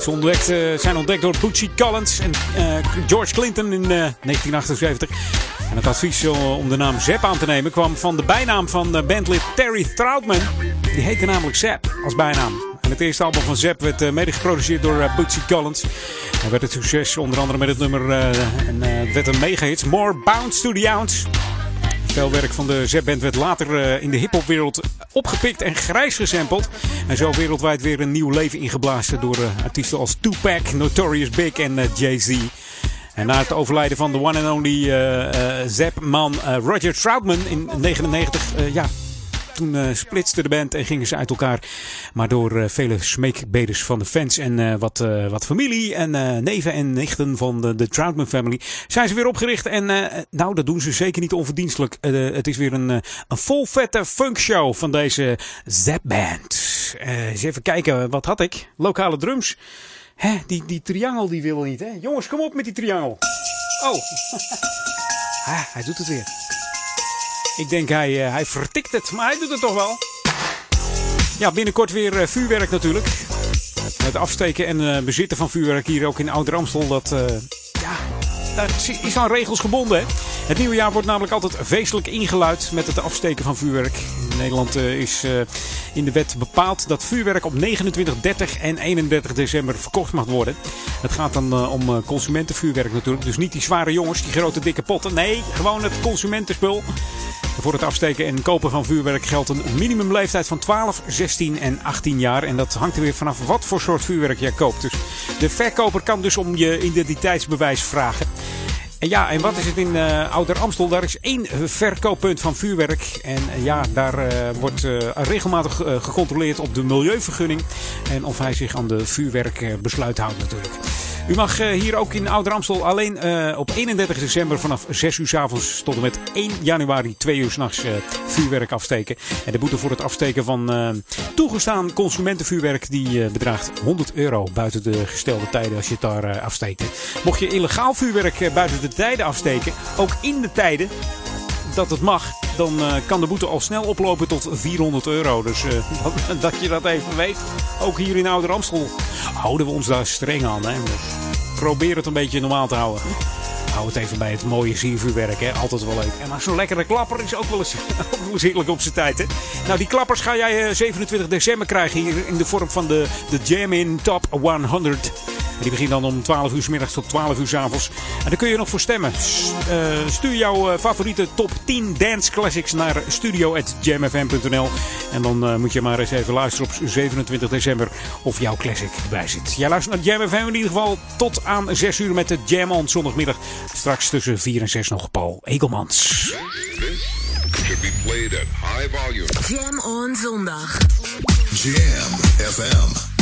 Ze ontdekt, eh, zijn ontdekt door Bootsy Collins en eh, George Clinton in eh, 1978. En het advies eh, om de naam Zap aan te nemen kwam van de bijnaam van eh, bandlid Terry Troutman. Die heette namelijk Zap als bijnaam. En het eerste album van Zap werd eh, mede geproduceerd door eh, Bootsy Collins. En werd het succes onder andere met het nummer, eh, en eh, het werd een mega-hit, More Bounce to the Ounce. Veel werk van de Zep-band werd later eh, in de hip-hopwereld opgepikt en grijs. En zo wereldwijd weer een nieuw leven ingeblazen door eh, artiesten als Tupac, Notorious Big en eh, Jay-Z. En na het overlijden van de one and only Zep-man eh, Roger Troutman in 1999, ja, toen eh, splitste de band en gingen ze uit elkaar. Maar door eh, vele smeekbedes van de fans en eh, wat, wat familie en neven en nichten van de, de Troutman family zijn ze weer opgericht. En nou, dat doen ze zeker niet onverdienstelijk. Het is weer een, een vol vette funkshow van deze Zap-band. Eh, eens even kijken, wat had ik? Lokale drums. Hè, die, die triangel die wil niet, hè? Jongens, kom op met die triangel. Oh. (laughs) ah, hij doet het weer. Ik denk hij, eh, hij vertikt het, maar hij doet het toch wel. Ja, binnenkort weer eh, vuurwerk natuurlijk. Het afsteken en eh, bezitten van vuurwerk hier ook in Ouder Amstel. Dat, ja, daar is aan regels gebonden. Hè? Het nieuwe jaar wordt namelijk altijd feestelijk ingeluid met het afsteken van vuurwerk. In Nederland is in de wet bepaald dat vuurwerk op 29, 30 en 31 december verkocht mag worden. Het gaat dan om consumentenvuurwerk natuurlijk. Dus niet die zware jongens, die grote dikke potten. Nee, gewoon het consumentenspul. Voor het afsteken en kopen van vuurwerk geldt een minimumleeftijd van 12, 16 en 18 jaar. En dat hangt er weer vanaf wat voor soort vuurwerk jij koopt. Dus de verkoper kan dus om je identiteitsbewijs vragen. Ja, en wat is het in eh, Ouder Amstel? Daar is één verkooppunt van vuurwerk. En eh, ja, daar eh, wordt eh, regelmatig eh, gecontroleerd op de milieuvergunning. En of hij zich aan de vuurwerkbesluit houdt natuurlijk. U mag eh, hier ook in Ouder Amstel alleen eh, op 31 december vanaf 6 uur s avonds tot en met 1 januari 2 uur s'nachts uh, vuurwerk afsteken. En de boete voor het afsteken van eh, toegestaan consumentenvuurwerk die eh, bedraagt 100 euro buiten de gestelde tijden als je het daar eh, afsteekt. Mocht je illegaal vuurwerk eh, buiten de tijden afsteken, ook in de tijden dat het mag, dan eh, kan de boete al snel oplopen tot 400 euro. Dus eh, (laughs) dat, dat je dat even weet. Ook hier in Ouder Amstel houden we ons daar streng aan. Hè? Dus probeer het een beetje normaal te houden. Hou het even bij het mooie siervuurwerk, hè? altijd wel leuk. En maar zo'n lekkere klapper is ook wel eens, (laughs) ook op zijn tijd. Hè? Nou, die klappers ga jij eh, 27 december krijgen hier in de vorm van de, de Jam in Top 100. En die begint dan om 12 uur s middags tot 12 uur s avonds. En daar kun je nog voor stemmen. Eh, stuur jouw eh, favoriete top 10 dance classics naar studio.jamfm.nl. En dan eh, moet je maar eens even luisteren op 27 december of jouw classic erbij zit. Jij luistert naar Jam FM in ieder geval tot aan 6 uur met de Jam on zondagmiddag. Straks tussen 4 en 6 nog Paul Egelmans. Should be played at high volume. Jam on zondag. Jam FM.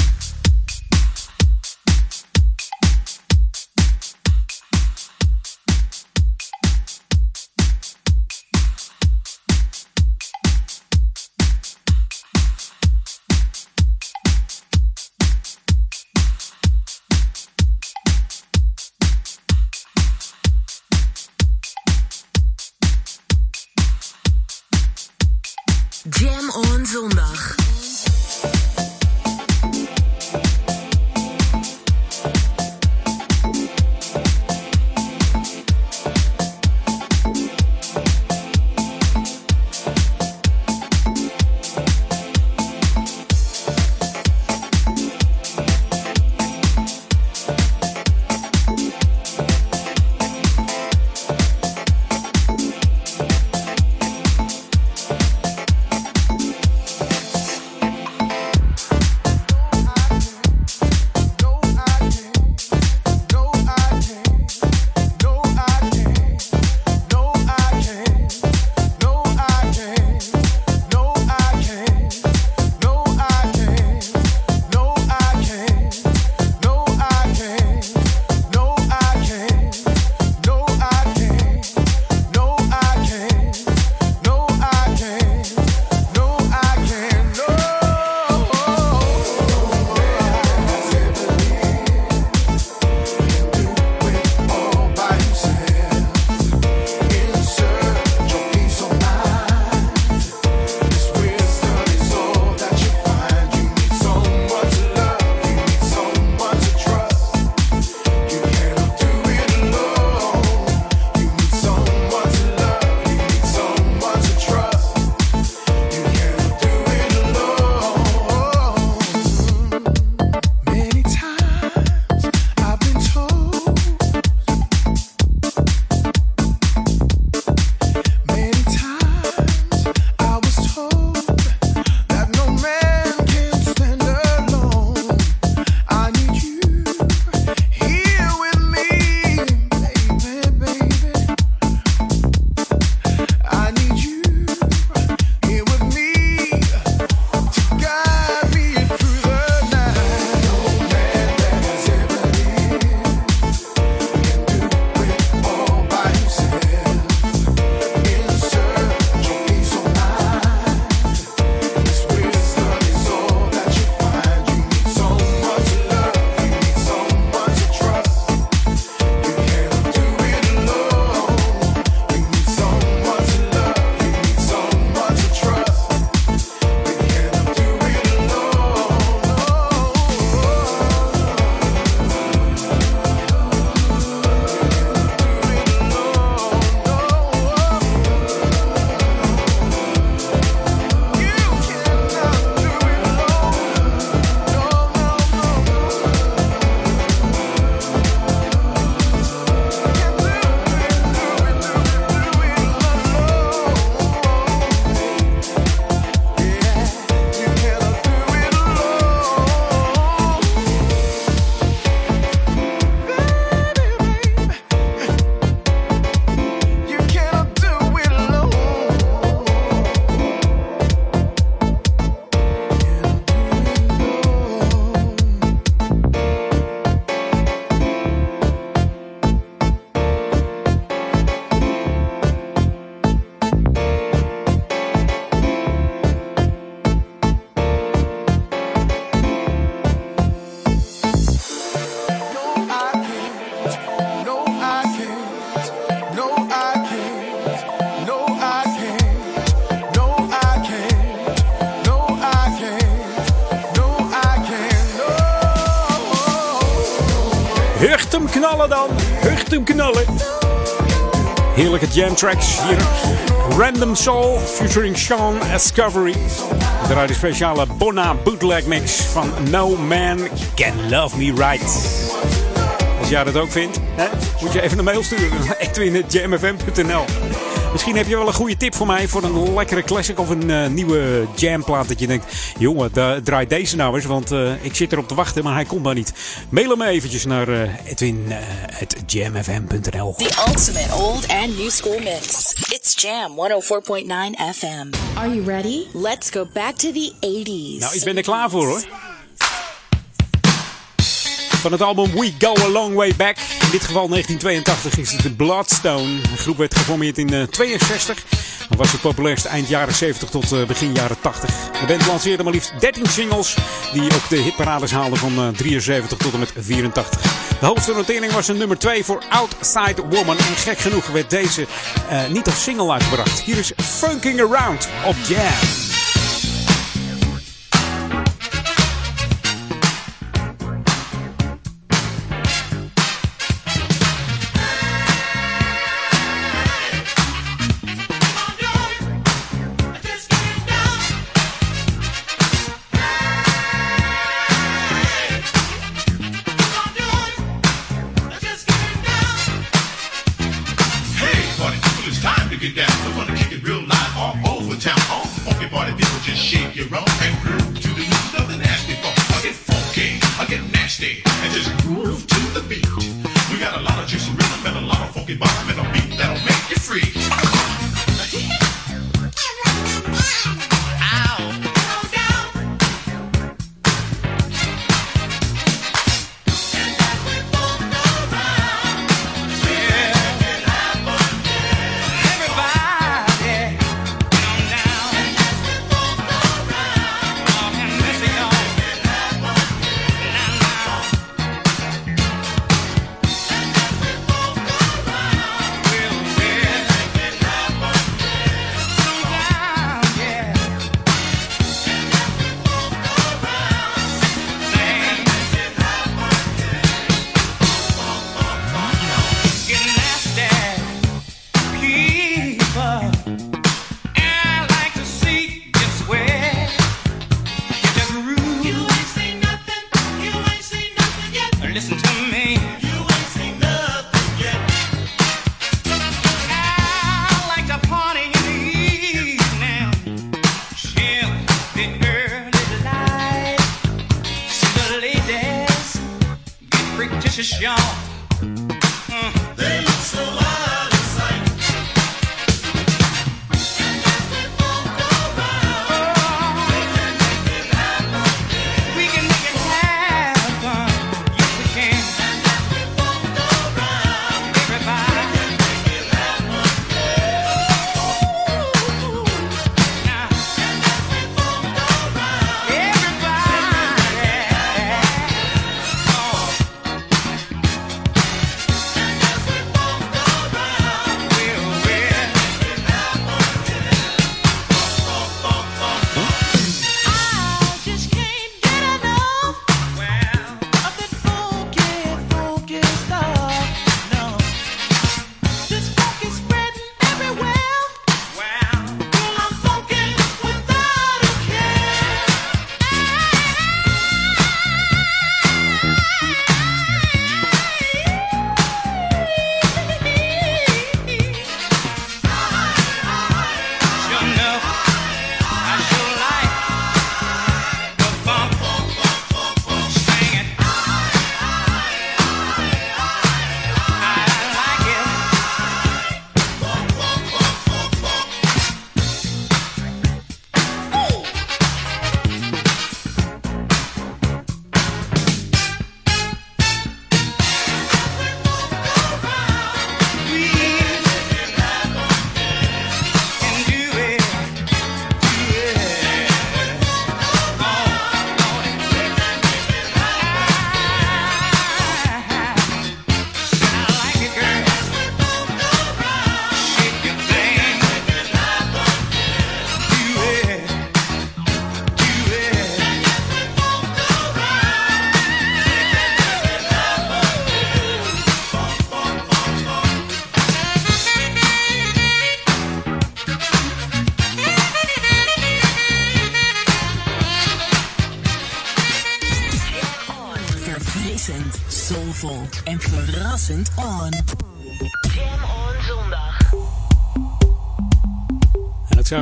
Dan. Hecht hem knallen. Heerlijke jam tracks hier. Random Soul featuring Sean Discovery. We draaien de speciale Bonna bootleg mix van No Man Can Love Me Right. Als jij dat ook vindt, hè, moet je even een mail sturen. Edwin.jamfm.nl (laughs) Misschien heb je wel een goede tip voor mij voor een lekkere classic of een eh, nieuwe jamplaat. Dat je denkt, jongen, da- draai deze nou eens, want eh, ik zit erop te wachten, maar hij komt maar niet. Mail hem eventjes naar uh, edwin.jamfm.nl The ultimate old and new school mix. It's Jam 104.9 FM. Are you ready? Let's go back to the 80s. Nou, ik ben er klaar voor hoor. Van het album We Go A Long Way Back. In dit geval 1982 is het de Bloodstone. De groep werd geformeerd in eh, 62. En was het populairst eind jaren 70 tot eh, begin jaren 80. De band lanceerde maar liefst 13 singles. Die ook de hitparades haalden van eh, 73 tot en met 84. De hoogste notering was een nummer 2 voor Outside Woman. En gek genoeg werd deze eh, niet als single uitgebracht. Hier is Funking Around op Jam.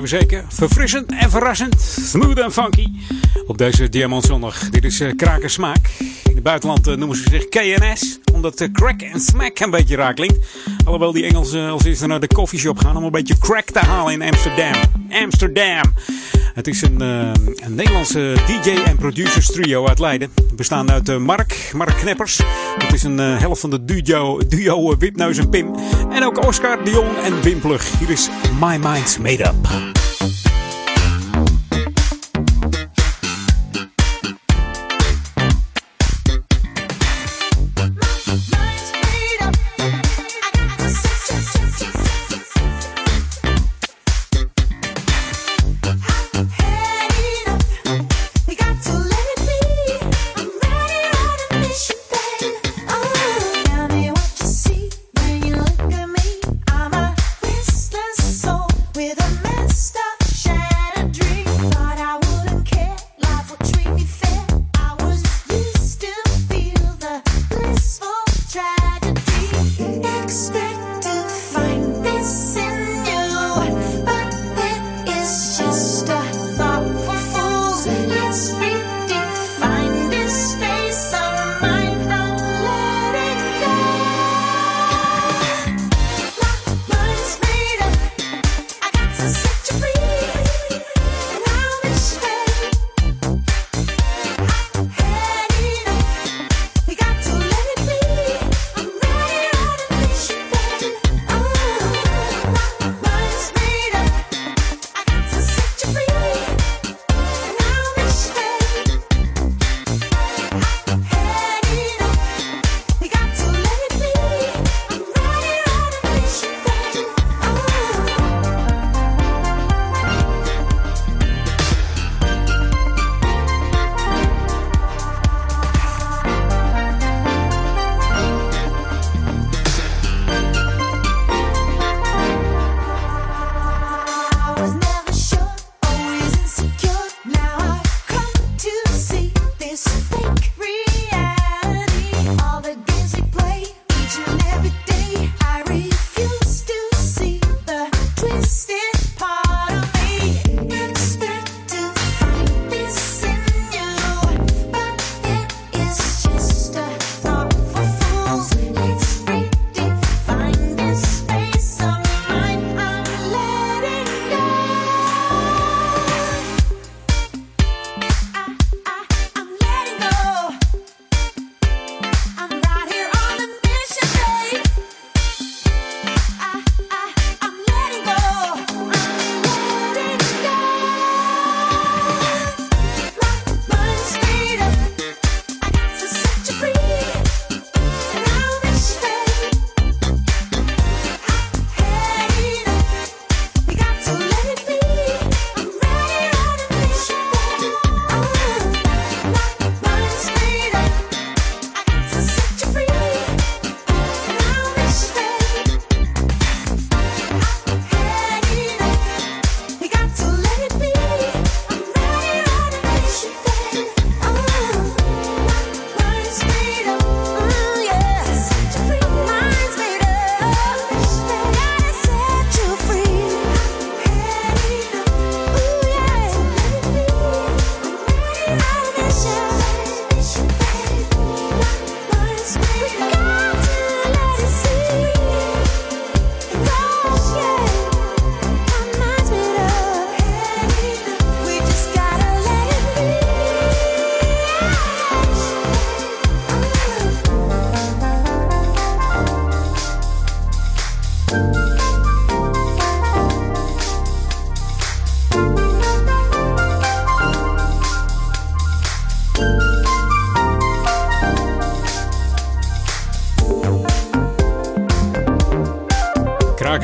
zeker. Verfrissend en verrassend. Smooth en funky. Op deze Diamantzondag. Dit is eh, uh, Krakensmaak. In het buitenland eh, noemen ze zich KNS. Omdat de crack en smack een beetje raak klinkt. Alhoewel die Engelsen als eerste naar de koffieshop gaan om een beetje crack te halen in Amsterdam. Amsterdam. Het is een, eh, een, Nederlandse DJ en producers trio uit Leiden. Bestaan uit eh, Mark, Mark Kneppers. Dat is een eh, helft van de duo, duo Wipneus en Pim. En ook Oscar, Dion en Wimplug. Hier is My Mind's Made Up.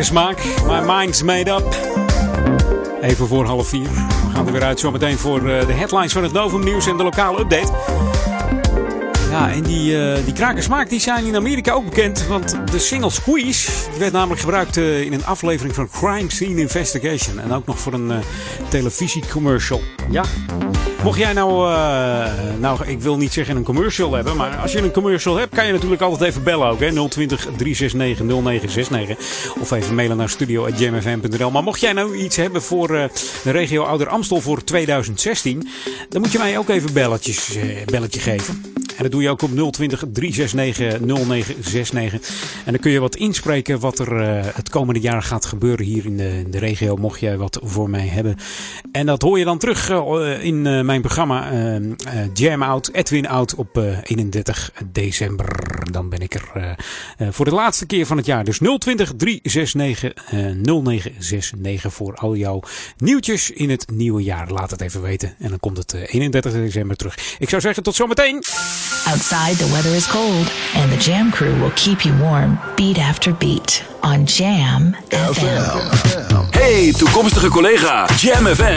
smaak. My mind's made up. Even voor half vier. We gaan er weer uit zometeen voor eh, de headlines van het Novum Nieuws en de lokale update. Ja, en die, uh, die krakersmaak die zijn in Amerika ook bekend. Want de single Squeeze werd namelijk gebruikt eh, in een aflevering van Crime Scene Investigation. En ook nog voor een televisiecommercial. Ja, Mocht jij nou, eh, nou, ik wil niet zeggen een commercial hebben, maar als je een commercial hebt, kan je natuurlijk altijd even bellen ook. Hè? 020 369 0969. Of even mailen naar studio.jamfm.nl. Maar mocht jij nou iets hebben voor eh, de regio Ouder Amstel voor 2016, dan moet je mij ook even belletjes, eh, belletje geven. En dat doe je ook op 020 369 0969. En dan kun je wat inspreken wat er het komende jaar gaat gebeuren hier in de, in de regio. Mocht jij wat voor mij hebben. En dat hoor je dan terug eh, in eh, mijn programma eh, Jam Out, Edwin Out op eh, 31 december. Dan ben ik er voor de laatste keer van het jaar. Dus 020 369 eh, 0969 voor al jouw nieuwtjes in het nieuwe jaar. Laat het even weten. En dan komt het eh, 31 december terug. Ik zou zeggen tot zometeen. Outside, the weather is cold, and the Jam crew will keep you warm beat after beat on Jam FM. Hey, toekomstige collega. Jam FM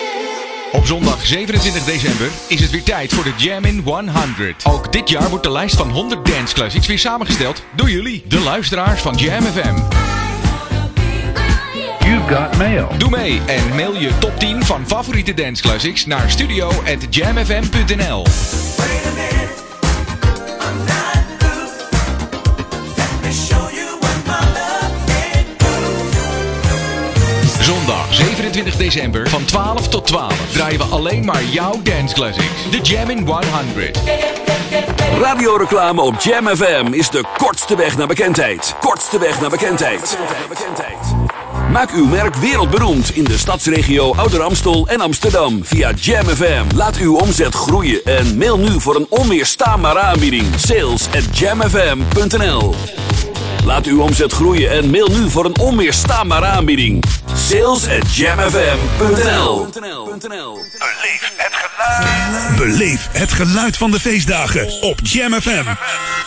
Op zondag 27 december is het weer tijd voor de Jam in 100. Ook dit jaar wordt de lijst van 100 dance classics weer samengesteld door jullie, de luisteraars van Jam FM. You've got mail. Doe mee en mail je top 10 van favoriete dance classics naar studio@jamfm.nl. 27 december van 12 tot 12 draaien we alleen maar jouw dance classics. De Jam in 100. Radioreclame op Jam FM is de kortste weg naar bekendheid. Kortste weg naar bekendheid. Maak uw merk wereldberoemd in de stadsregio Ouder Amstel en Amsterdam via Jam FM. Laat uw omzet groeien en mail nu voor een onweerstaanbare aanbieding. Sales at jamfm.nl Laat uw omzet groeien en mail nu voor een onweerstaanbare aanbieding. Sales at jamfm.nl Beleef het geluid van de feestdagen op Jam FM.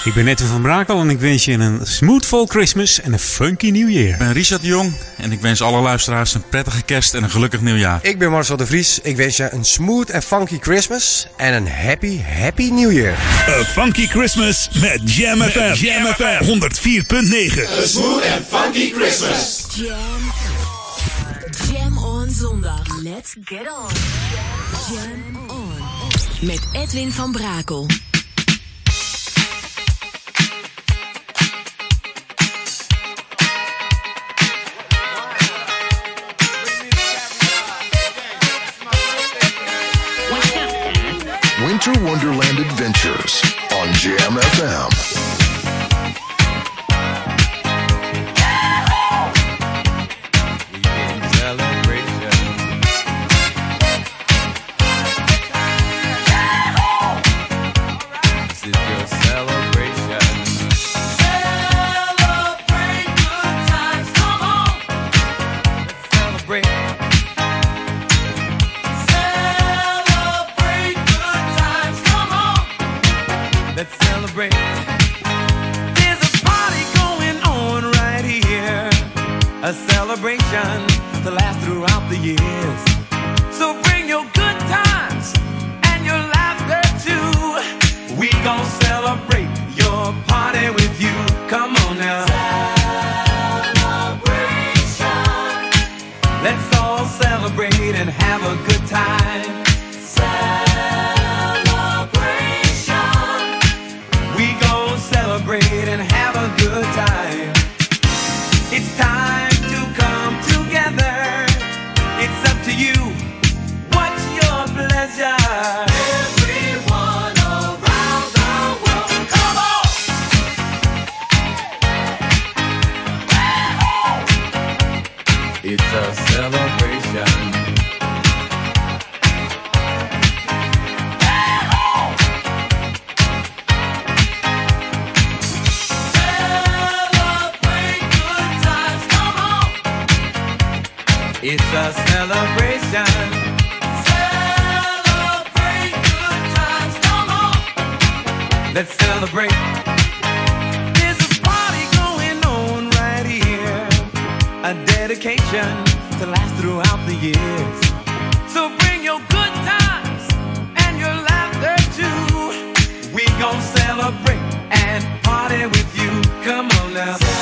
Ik ben Edwin van Brakel en ik wens je een smoothful Christmas en een funky New Year. Ik ben Richard de Jong en ik wens alle luisteraars een prettige kerst en een gelukkig nieuwjaar. Ik ben Marcel de Vries. Ik wens je een smooth en funky Christmas en een happy, happy New Year. A Funky Christmas met Jam FM. Jam FM 104.9. A smooth and funky Christmas. Jam. Zondag. Let's get on. Jam on. Met Edwin van Brakel. Winter Wonderland Adventures on Jam FM. Celebration celebrate and party with you. Come on now.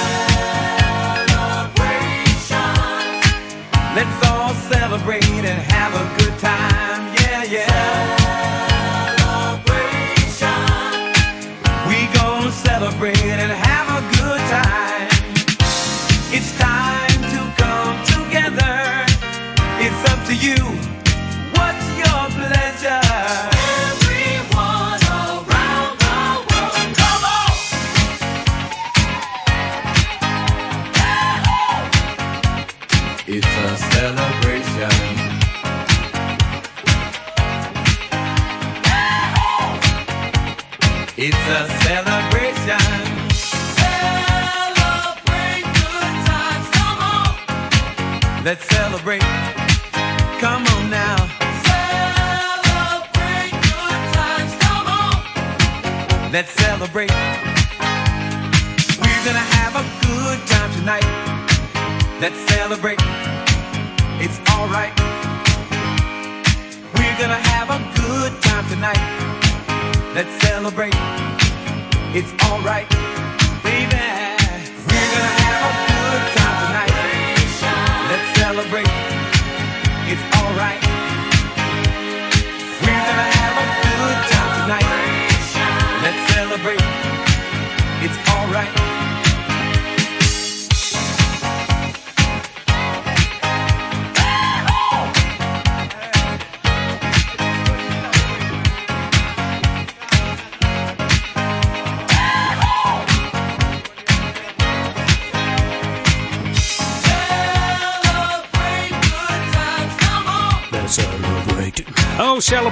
Celebrate.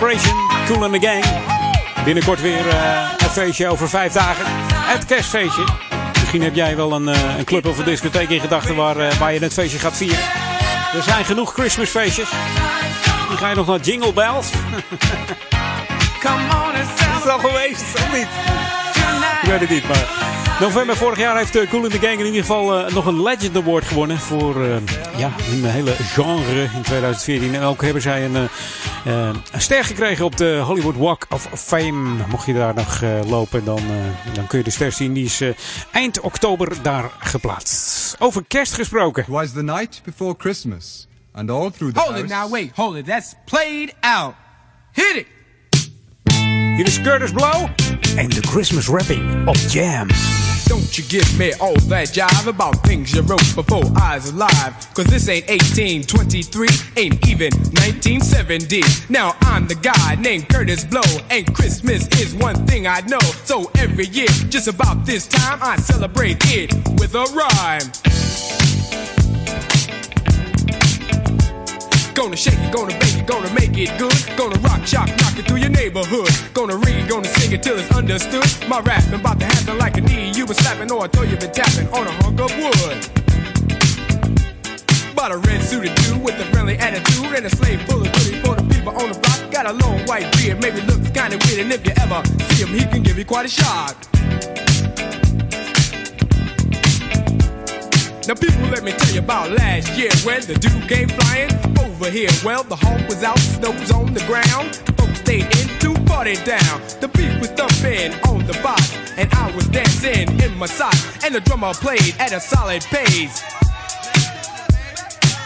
Celebration. Cool and the gang. Binnenkort weer eh, een feestje over vijf dagen. Het kerstfeestje. Misschien heb jij wel een, eh, een club of een discotheek in gedachten waar, eh, waar je het feestje gaat vieren. Er zijn genoeg Christmasfeestjes. Dan ga je nog naar Jingle Bells. (laughs) Come on and Is het al geweest of niet? Ik weet het niet, maar... November vorig jaar heeft uh, Cool in the Gang in ieder geval nog een Legend Award gewonnen. Voor eh, ja, een hele genre in 2014. En ook hebben zij een, een ster gekregen op de Hollywood Walk of Fame. Mocht je daar nog eh, lopen, dan, eh, dan kun je de ster zien. Die is eh, eind oktober daar geplaatst. Over kerst gesproken. It was the night before Christmas, and all through the Hold house. it now, wait, hold it. That's played out. Hit it. Hier is Curtis Blow en de Christmas rapping op Jam. Don't you give me all that jive about things you wrote before I was alive. Cause this ain't 1823, ain't even 1970. Now I'm the guy named Curtis Blow, and Christmas is one thing I know. So every year, just about this time, I celebrate it with a rhyme. Gonna shake it, gonna bake it, gonna make it good. Gonna rock, shock, knock it through your neighborhood. Gonna read, gonna sing it till it's understood. My rapping about to happen like a knee you been slapping or a toe you been tapping on a hunk of wood. Bought a red suited dude with a friendly attitude and a slave full of goodies for the people on the block. Got a long white beard, maybe looks kinda weird, and if you ever see him, he can give you quite a shock. Now, people, let me tell you about last year when the dude came flying over here. Well, the home was out, snow was on the ground. Folks stayed in to party down. The beat was thumping on the box, and I was dancing in my socks. And the drummer played at a solid pace.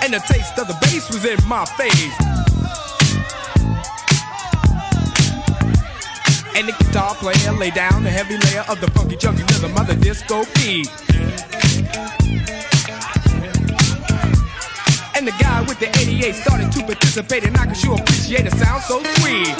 And the taste of the bass was in my face. And the guitar player laid down a heavy layer of the funky chunky rhythm of the disco beat. And the guy with the 88 started to participate, and I can sure appreciate a sound so sweet.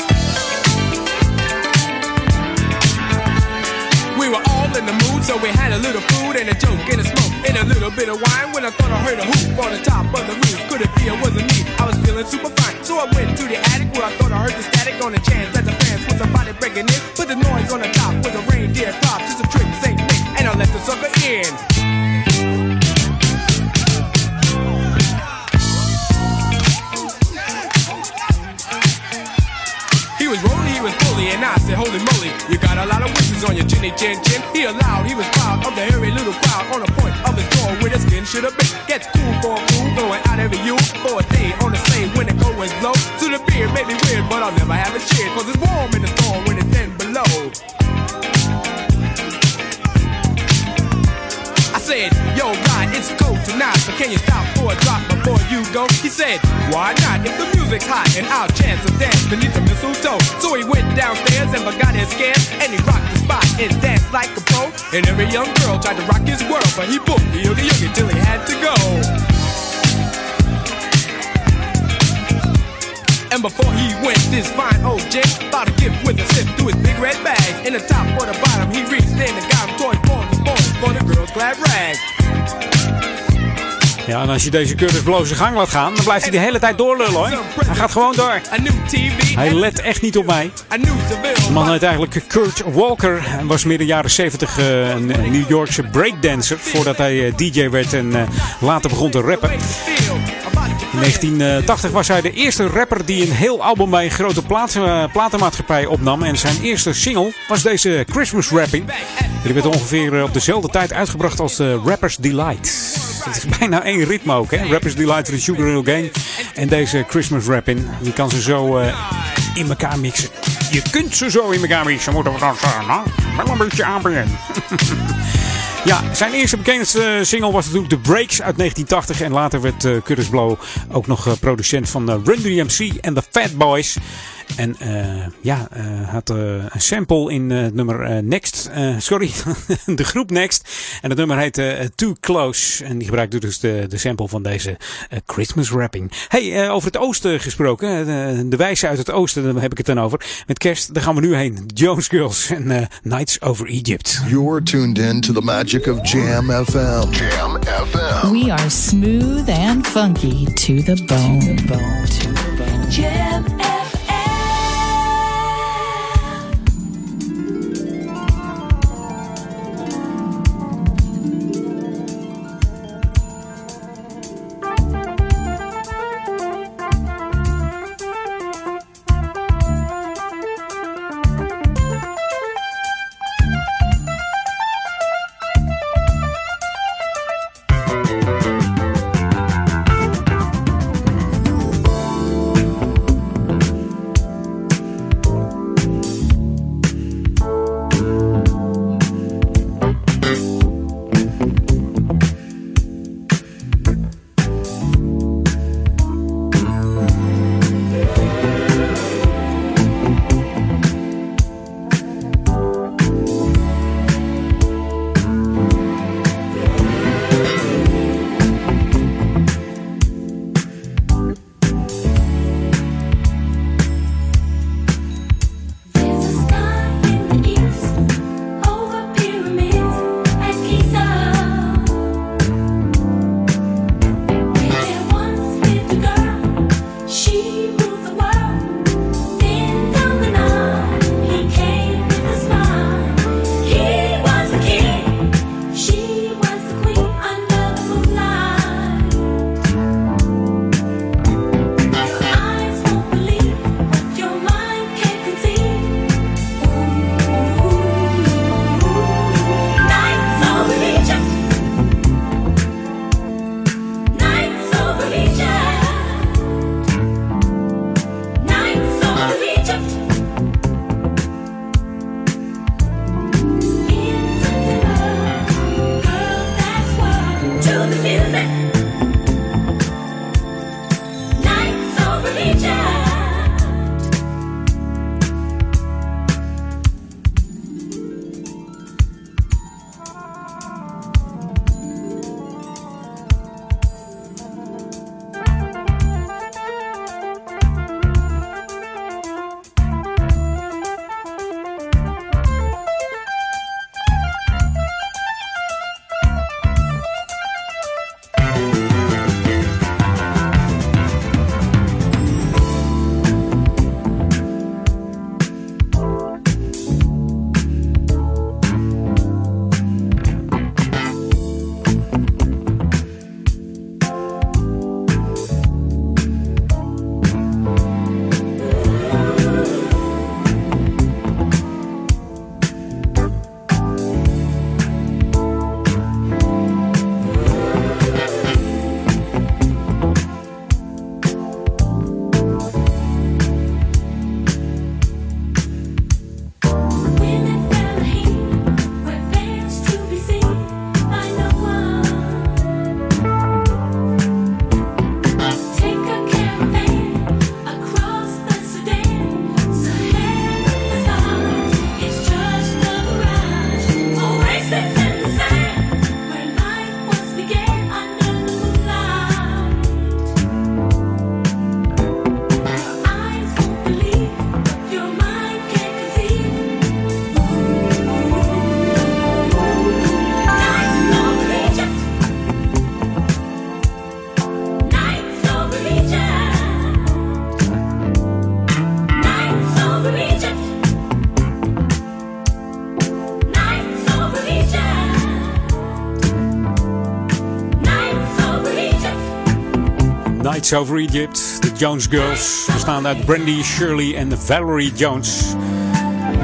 We were all in the mood, so we had a little food and a joke and a smoke and a little bit of wine. When I thought I heard a hoop on the top of the roof, could it be it wasn't me? I was feeling super fine, so I went to the attic where I thought I heard the static on the chance that the fans was somebody breaking in. Put the noise on the top with a reindeer crop, just a trick, Saint Nick, and I let the sucker in. Holy moly, you got a lot of wishes on your chinny chin chin. He allowed, he was proud of the hairy little crowd on the point of the door where the skin should have been. Gets cool for a fool, going out every you for a day on the same when the cold winds blow. So the beer may be weird, but I'll never have a cheer, cause it's warm in the storm when it's then below. Said, yo, Ryan, it's cold tonight, but can you stop for a drop before you go? He said, why not? If the music's hot and I'll chance a dance beneath the mistletoe. So he went downstairs and forgot his scare, and he rocked the spot and danced like a pro. And every young girl tried to rock his world, but he booked the oogie oogie till he had to go. And before he went, this fine old gent thought a gift with a sip to his big red bag. In the top or the bottom, he reached in and got him toy for the boys for the girls' glad rag. Ja, en als je deze Curtis Blow zijn gang laat gaan, dan blijft hij de hele tijd doorlullen hoor. Hij gaat gewoon door. Hij let echt niet op mij. De man heet eigenlijk Kurt Walker en was midden jaren 70 eh, een New Yorkse breakdancer. Voordat hij eh, DJ werd en eh, later begon te rappen. In 1980 was hij de eerste rapper die een heel album bij een grote eh, platenmaatschappij opnam. En zijn eerste single was deze Christmas Rapping. Die werd ongeveer eh, op dezelfde tijd uitgebracht als de Rapper's Delight. Het is bijna één ritme ook, hè? Rappers Delight van de Sugar Hill Gang. En deze Christmas Rapping. Je kan ze zo eh, in elkaar mixen. Je kunt ze zo in elkaar mixen, moeten we dan zeggen. Nou, wel een beetje aanbrengen. (laughs) Ja, zijn eerste bekendste single was natuurlijk The Breaks uit 1980. En later werd eh, Curtis Blow ook nog eh, producent van eh, Run DMC en The Fat Boys. En eh, ja, eh, had eh, een sample in eh, het nummer eh, Next. eh, sorry, (laughs) de groep Next. En het nummer heet eh, Too Close. En die gebruikte dus de, de sample van deze Christmas rapping. Hey, eh, over het oosten gesproken. eh, De, de wijze uit het oosten, daar heb ik het dan over. Met kerst, daar gaan we nu heen. Jones Girls en eh, Nights Over Egypt. You're tuned in to the magic of Jam FM. Jam FM. We are smooth and funky to the bone. Jam Jam Over Egypt, de Jones Girls. Bestaande uit Brandy, Shirley en Valerie Jones.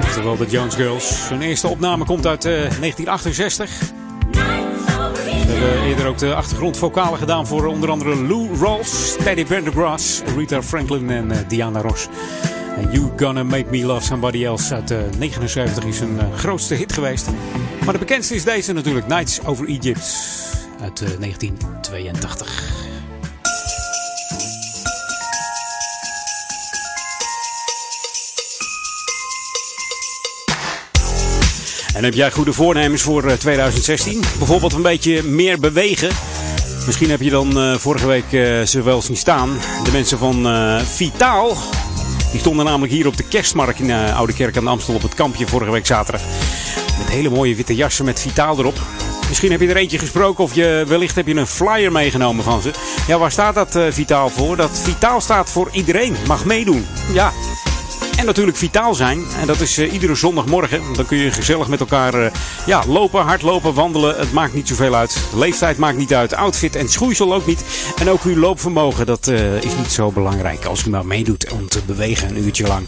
Oftewel de Jones Girls. Hun eerste opname komt uit eh, 1968. Ze hebben eerder ook de achtergrondvokalen gedaan voor onder andere Lou Rawls, Teddy Pendergrass, Rita Franklin en eh, Diana Ross. En You Gonna Make Me Love Somebody Else uit 1979 is hun eh, grootste hit geweest. Maar de bekendste is deze natuurlijk, Nights Over Egypt uit eh, 1982. En heb jij goede voornemens voor eh, 2016? Bijvoorbeeld een beetje meer bewegen. Misschien heb je dan eh, vorige week eh, ze wel zien staan. De mensen van eh, Vitaal. Die stonden namelijk hier op de kerstmarkt in eh, Oude Kerk aan de Amstel op het kampje vorige week zaterdag. Met hele mooie witte jassen met Vitaal erop. Misschien heb je er eentje gesproken of je, wellicht heb je een flyer meegenomen van ze. Ja, waar staat dat eh, Vitaal voor? Dat Vitaal staat voor iedereen. Mag meedoen. Ja, en natuurlijk vitaal zijn. En dat is eh, iedere zondagmorgen. Dan kun je gezellig met elkaar eh, ja, lopen, hardlopen, wandelen. Het maakt niet zoveel uit. Leeftijd maakt niet uit. Outfit en schoeisel ook niet. En ook uw loopvermogen, dat eh, is niet zo belangrijk. Als u maar meedoet om te bewegen een uurtje lang.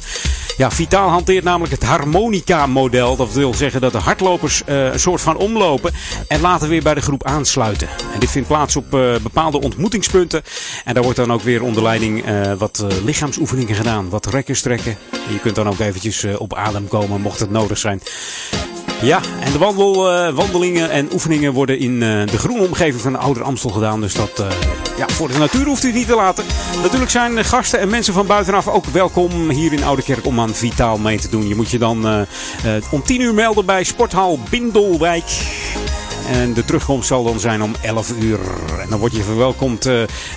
Ja, Vitaal hanteert namelijk het harmonica-model. Dat wil zeggen dat de hardlopers eh, een soort van omlopen en later weer bij de groep aansluiten. En dit vindt plaats op eh, bepaalde ontmoetingspunten. En daar wordt dan ook weer onder leiding eh, wat lichaamsoefeningen gedaan. Wat rekken, strekken. En je kunt dan ook eventjes op adem komen mocht het nodig zijn. Ja, en de wandel, eh, wandelingen en oefeningen worden in eh, de groene omgeving van de Ouder Amstel gedaan. Dus dat, eh, ja, voor de natuur hoeft u het niet te laten. Natuurlijk zijn gasten en mensen van buitenaf ook welkom hier in Oude Kerk om aan Vitaal mee te doen. Je moet je dan om 10 uur melden bij Sporthal Bindelwijk. En de terugkomst zal dan zijn om 11 uur. En dan word je verwelkomd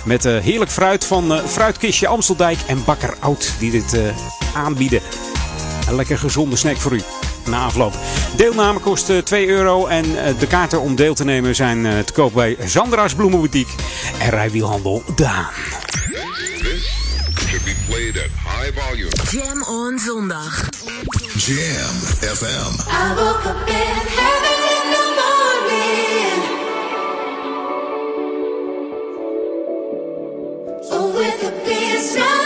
met heerlijk fruit van Fruitkistje Amsteldijk en Bakker Oud die dit aanbieden. Een lekker gezonde snack voor u na afloop. Deelname kost eh, 2 euro en eh, de kaarten om deel te nemen zijn eh, te koop bij Zandra's Bloemenboutique en Rijwielhandel Daan. Should be played at high volume. Jam on zondag. Jam FM. I woke up in heaven in the morning. Oh, with a big smile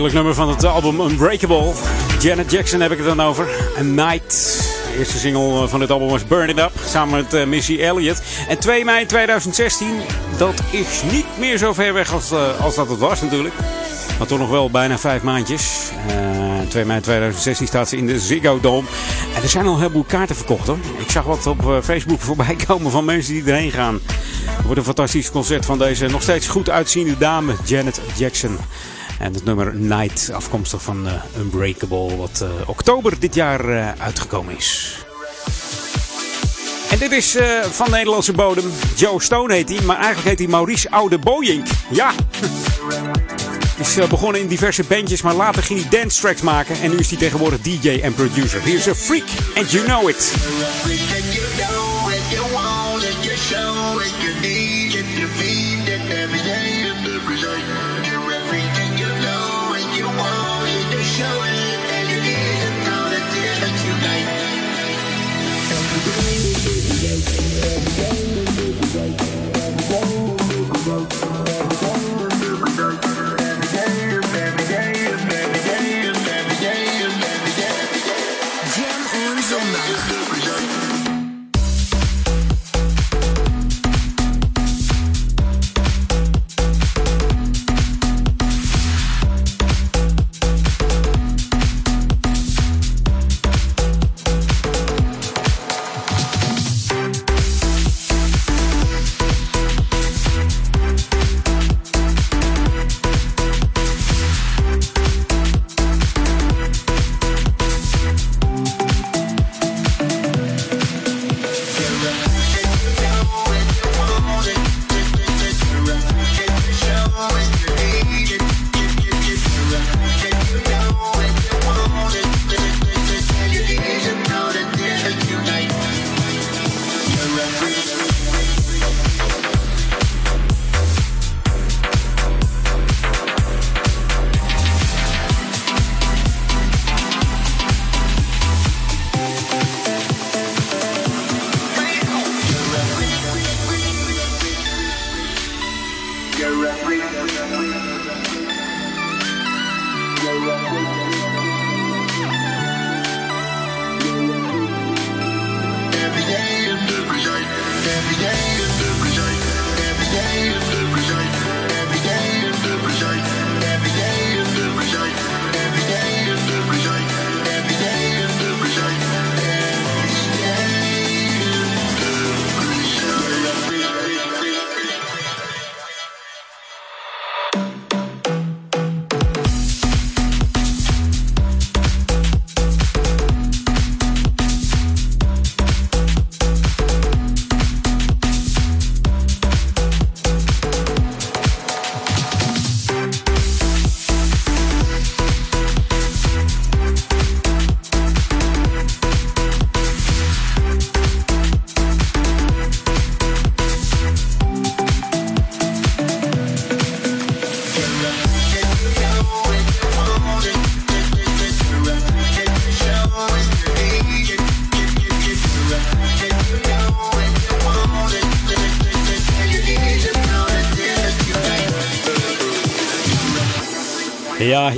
Heerlijk nummer van het album Unbreakable. Janet Jackson heb ik het dan over. A Night. De eerste single van het album was Burn It Up. Samen met eh, Missy Elliott. En 2 mei 2016. Dat is niet meer zo ver weg als, eh, als dat het was natuurlijk. Maar toch nog wel bijna vijf maandjes. Eh 2 mei 2016 staat ze in de Ziggo Dome. En er zijn al een heleboel kaarten verkocht hoor. Ik zag wat op eh, Facebook (laughs) voorbij komen van mensen die erheen gaan. Het wordt een fantastisch concert van deze nog steeds goed uitziende dame, Janet Jackson. En het nummer Night, afkomstig van eh, Unbreakable, wat eh, oktober dit jaar eh, uitgekomen is. En dit is van Nederlandse bodem. Joe Stone heet hij, maar eigenlijk heet hij Maurice Oude Boyink. Ja! Is begonnen in diverse bandjes, maar later ging hij dance tracks maken. En nu is hij tegenwoordig DJ en producer. Here's a freak, and you know it.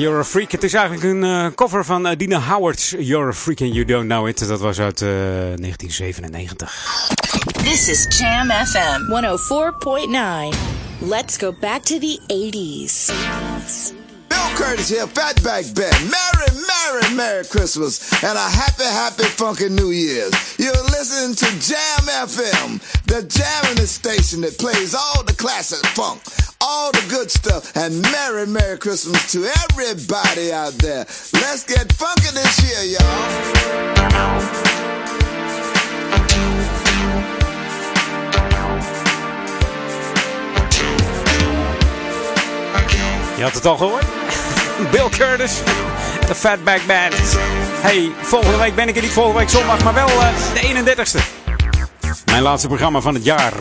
You're a Freak. Het is eigenlijk een eh, cover van eh, Dina Howard's You're a Freak and You Don't Know It. Dat was uit eh, 1997. This is Jam FM 104.9. Let's go back to the 80s. Bill Curtis here, Fatback Ben. Merry, Merry, Merry Christmas and a happy, happy, funky New Year's. You're listening to Jam FM, the jamming station that plays all the classic funk, all the good stuff, and Merry, Merry Christmas to everybody out there. Let's get funky this year, y'all. Je had het al gehoord? (laughs) Bill Curtis, de Fatback Band. Hey, volgende week ben ik er niet, volgende week zondag, maar wel eh, de 31ste. Mijn laatste programma van het jaar.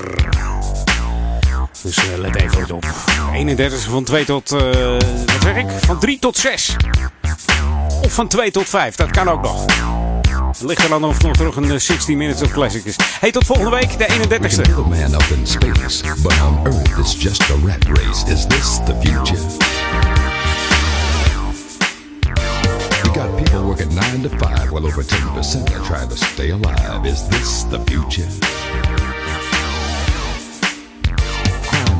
Dus eh, let even goed op. 31 van 2 tot, eh, wat zeg ik? Van 3 tot 6. Of van 2 tot 5, dat kan ook nog. Er ligt er dan of nog terug een eh, 16 Minutes of Classic is. Hey, tot volgende week, de 31ste. man up in space, but on Earth it's just a rat race. Is this the future? We got people working 9 to 5, while over 10% are trying to stay alive. Is this the future?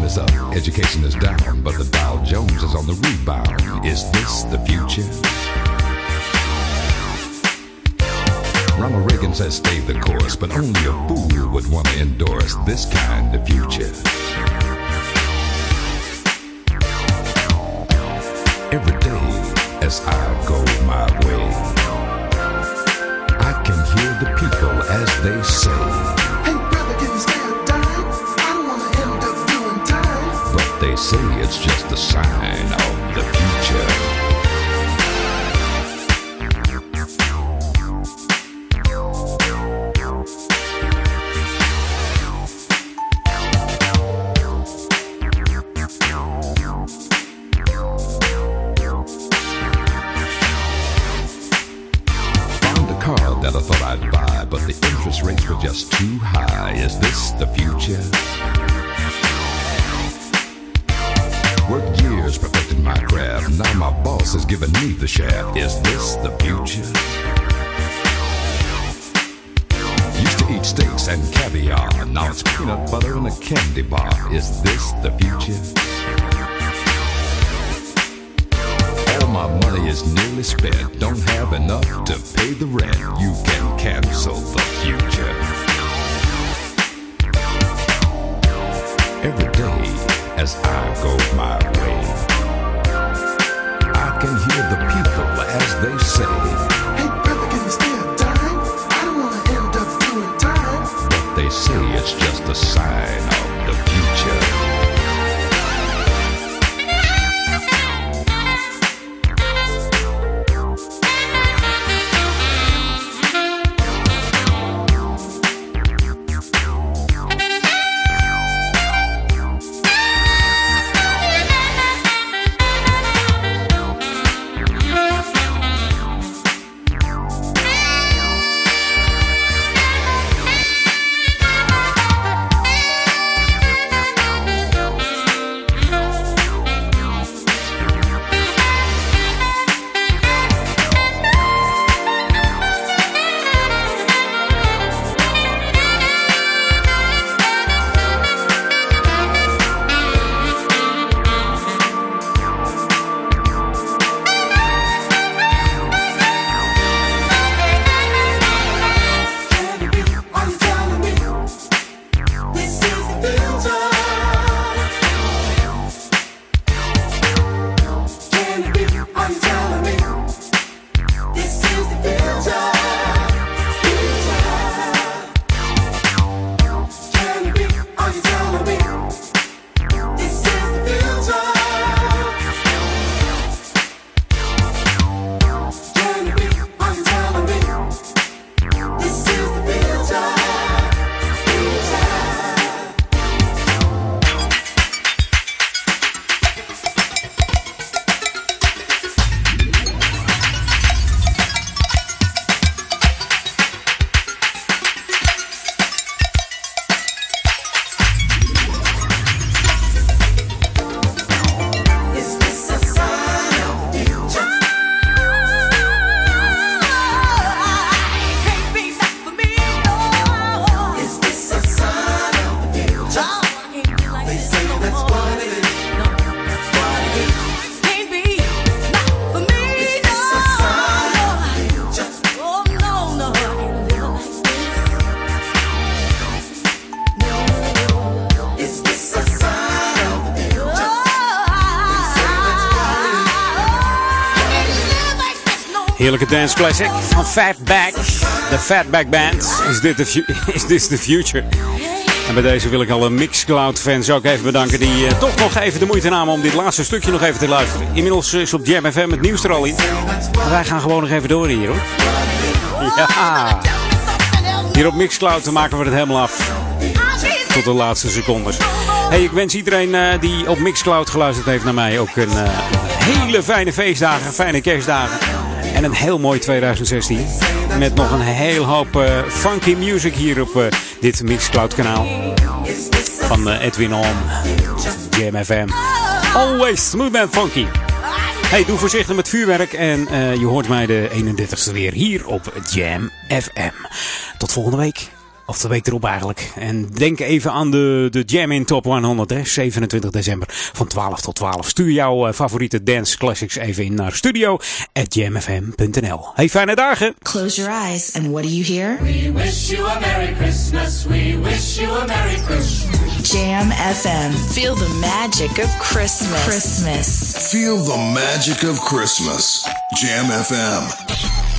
Is up, education is down, but the Dow Jones is on the rebound. Is this the future? Ronald Reagan says stay the course, but only a fool would want to endorse this kind of future. Every day as I go my way, I can hear the people as they say, say it's just a sign of the future. Heerlijke dance classic van Fatback. De Fatback Band. Is dit de (laughs) is this the future? En bij deze wil ik alle Mixcloud fans ook even bedanken die eh, toch nog even de moeite namen om dit laatste stukje nog even te luisteren. Inmiddels is op Jam FM het nieuws er al in. Maar wij gaan gewoon nog even door hier hoor. (laughs) Ja. Hier op Mixcloud maken we het helemaal af. Tot de laatste secondes. Hey, ik wens iedereen eh, die op Mixcloud geluisterd heeft naar mij ook een eh, hele fijne feestdagen, fijne kerstdagen. En een heel mooi 2016. Met nog een heel hoop eh, funky music hier op eh, dit Mixcloud kanaal. Van eh, Edwin On. Jam FM. Always smooth and funky. Hey, doe voorzichtig met vuurwerk. En je hoort mij de 31ste weer hier op Jam FM. Tot volgende week. Of de week erop eigenlijk. En denk even aan de, de Jam in Top 100, hè? 27 december van 12 tot 12. Stuur jouw eh, favoriete dance classics even in naar studio.jamfm.nl. Hey, fijne dagen! Close your eyes, and what do you hear? We wish you a Merry Christmas. We wish you a Merry Christmas. Jam FM. Feel the magic of Christmas. Christmas. Feel the magic of Christmas. Jam FM.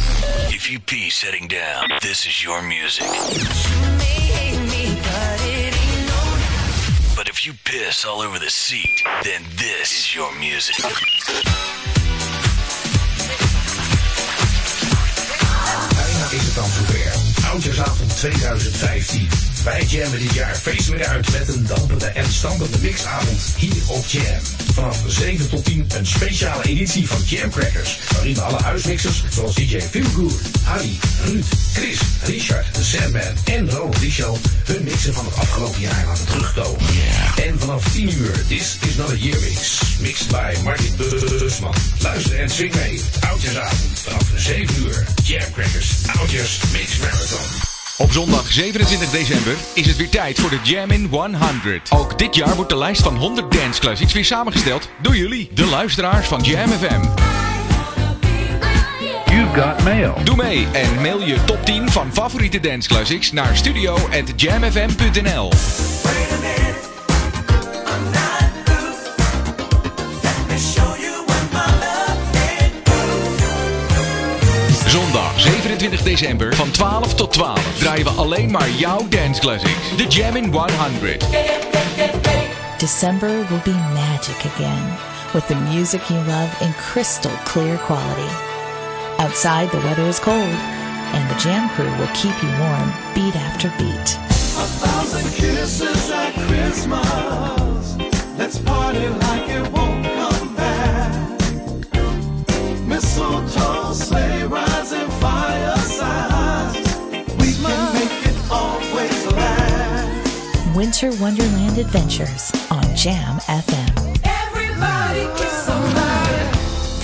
If you pee sitting down, this is your music. But if you piss all over the seat, then this is your music. Oudjaarsavond 2015. Wij jammen dit jaar feestelijk uit met een dampende en stampende mixavond hier op Jam. Vanaf 7 tot 10 een speciale editie van Jam Crackers. Waarin alle huismixers zoals DJ Feelgood, Harry, Ruud, Chris, Richard, de Sandman en Ronald Michel hun mixen van het afgelopen jaar laten terugkomen. En vanaf 10 uur This is not a year mix. Mixed by Martin Busman. Luister en swing mee. Oudjaarsavond vanaf 7 uur. Jam Crackers. Oudjaars Mix Marathon. Op zondag 27 december is het weer tijd voor de Jam in 100. Ook dit jaar wordt de lijst van 100 dance classics weer samengesteld door jullie, de luisteraars van Jam FM. You got mail. Doe mee en mail je top 10 van favoriete dance classics naar studio@jamfm.nl. Zondag 27 december van 12 tot 12 draaien we alleen maar jouw dance classics. De Jam in 100. December will be magic again with the music you love in crystal clear quality. Outside, the weather is cold, and the Jam crew will keep you warm beat after beat. A thousand kisses at Christmas. Let's party like it won't Winter Wonderland Adventures on Jam FM. Everybody kiss somebody.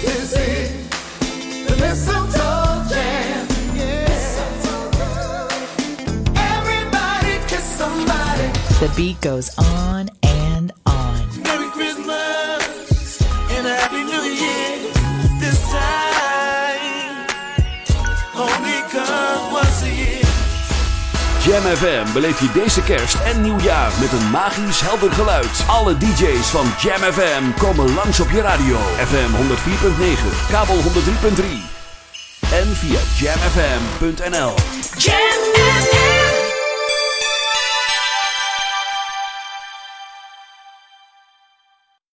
Is the mistletoe jam. Everybody kiss somebody. The beat goes on and on. Jam FM beleef je deze kerst en nieuwjaar met een magisch helder geluid. Alle DJ's van Jam FM komen langs op je radio. FM 104.9, kabel 103.3 en via jamfm.nl. Jam.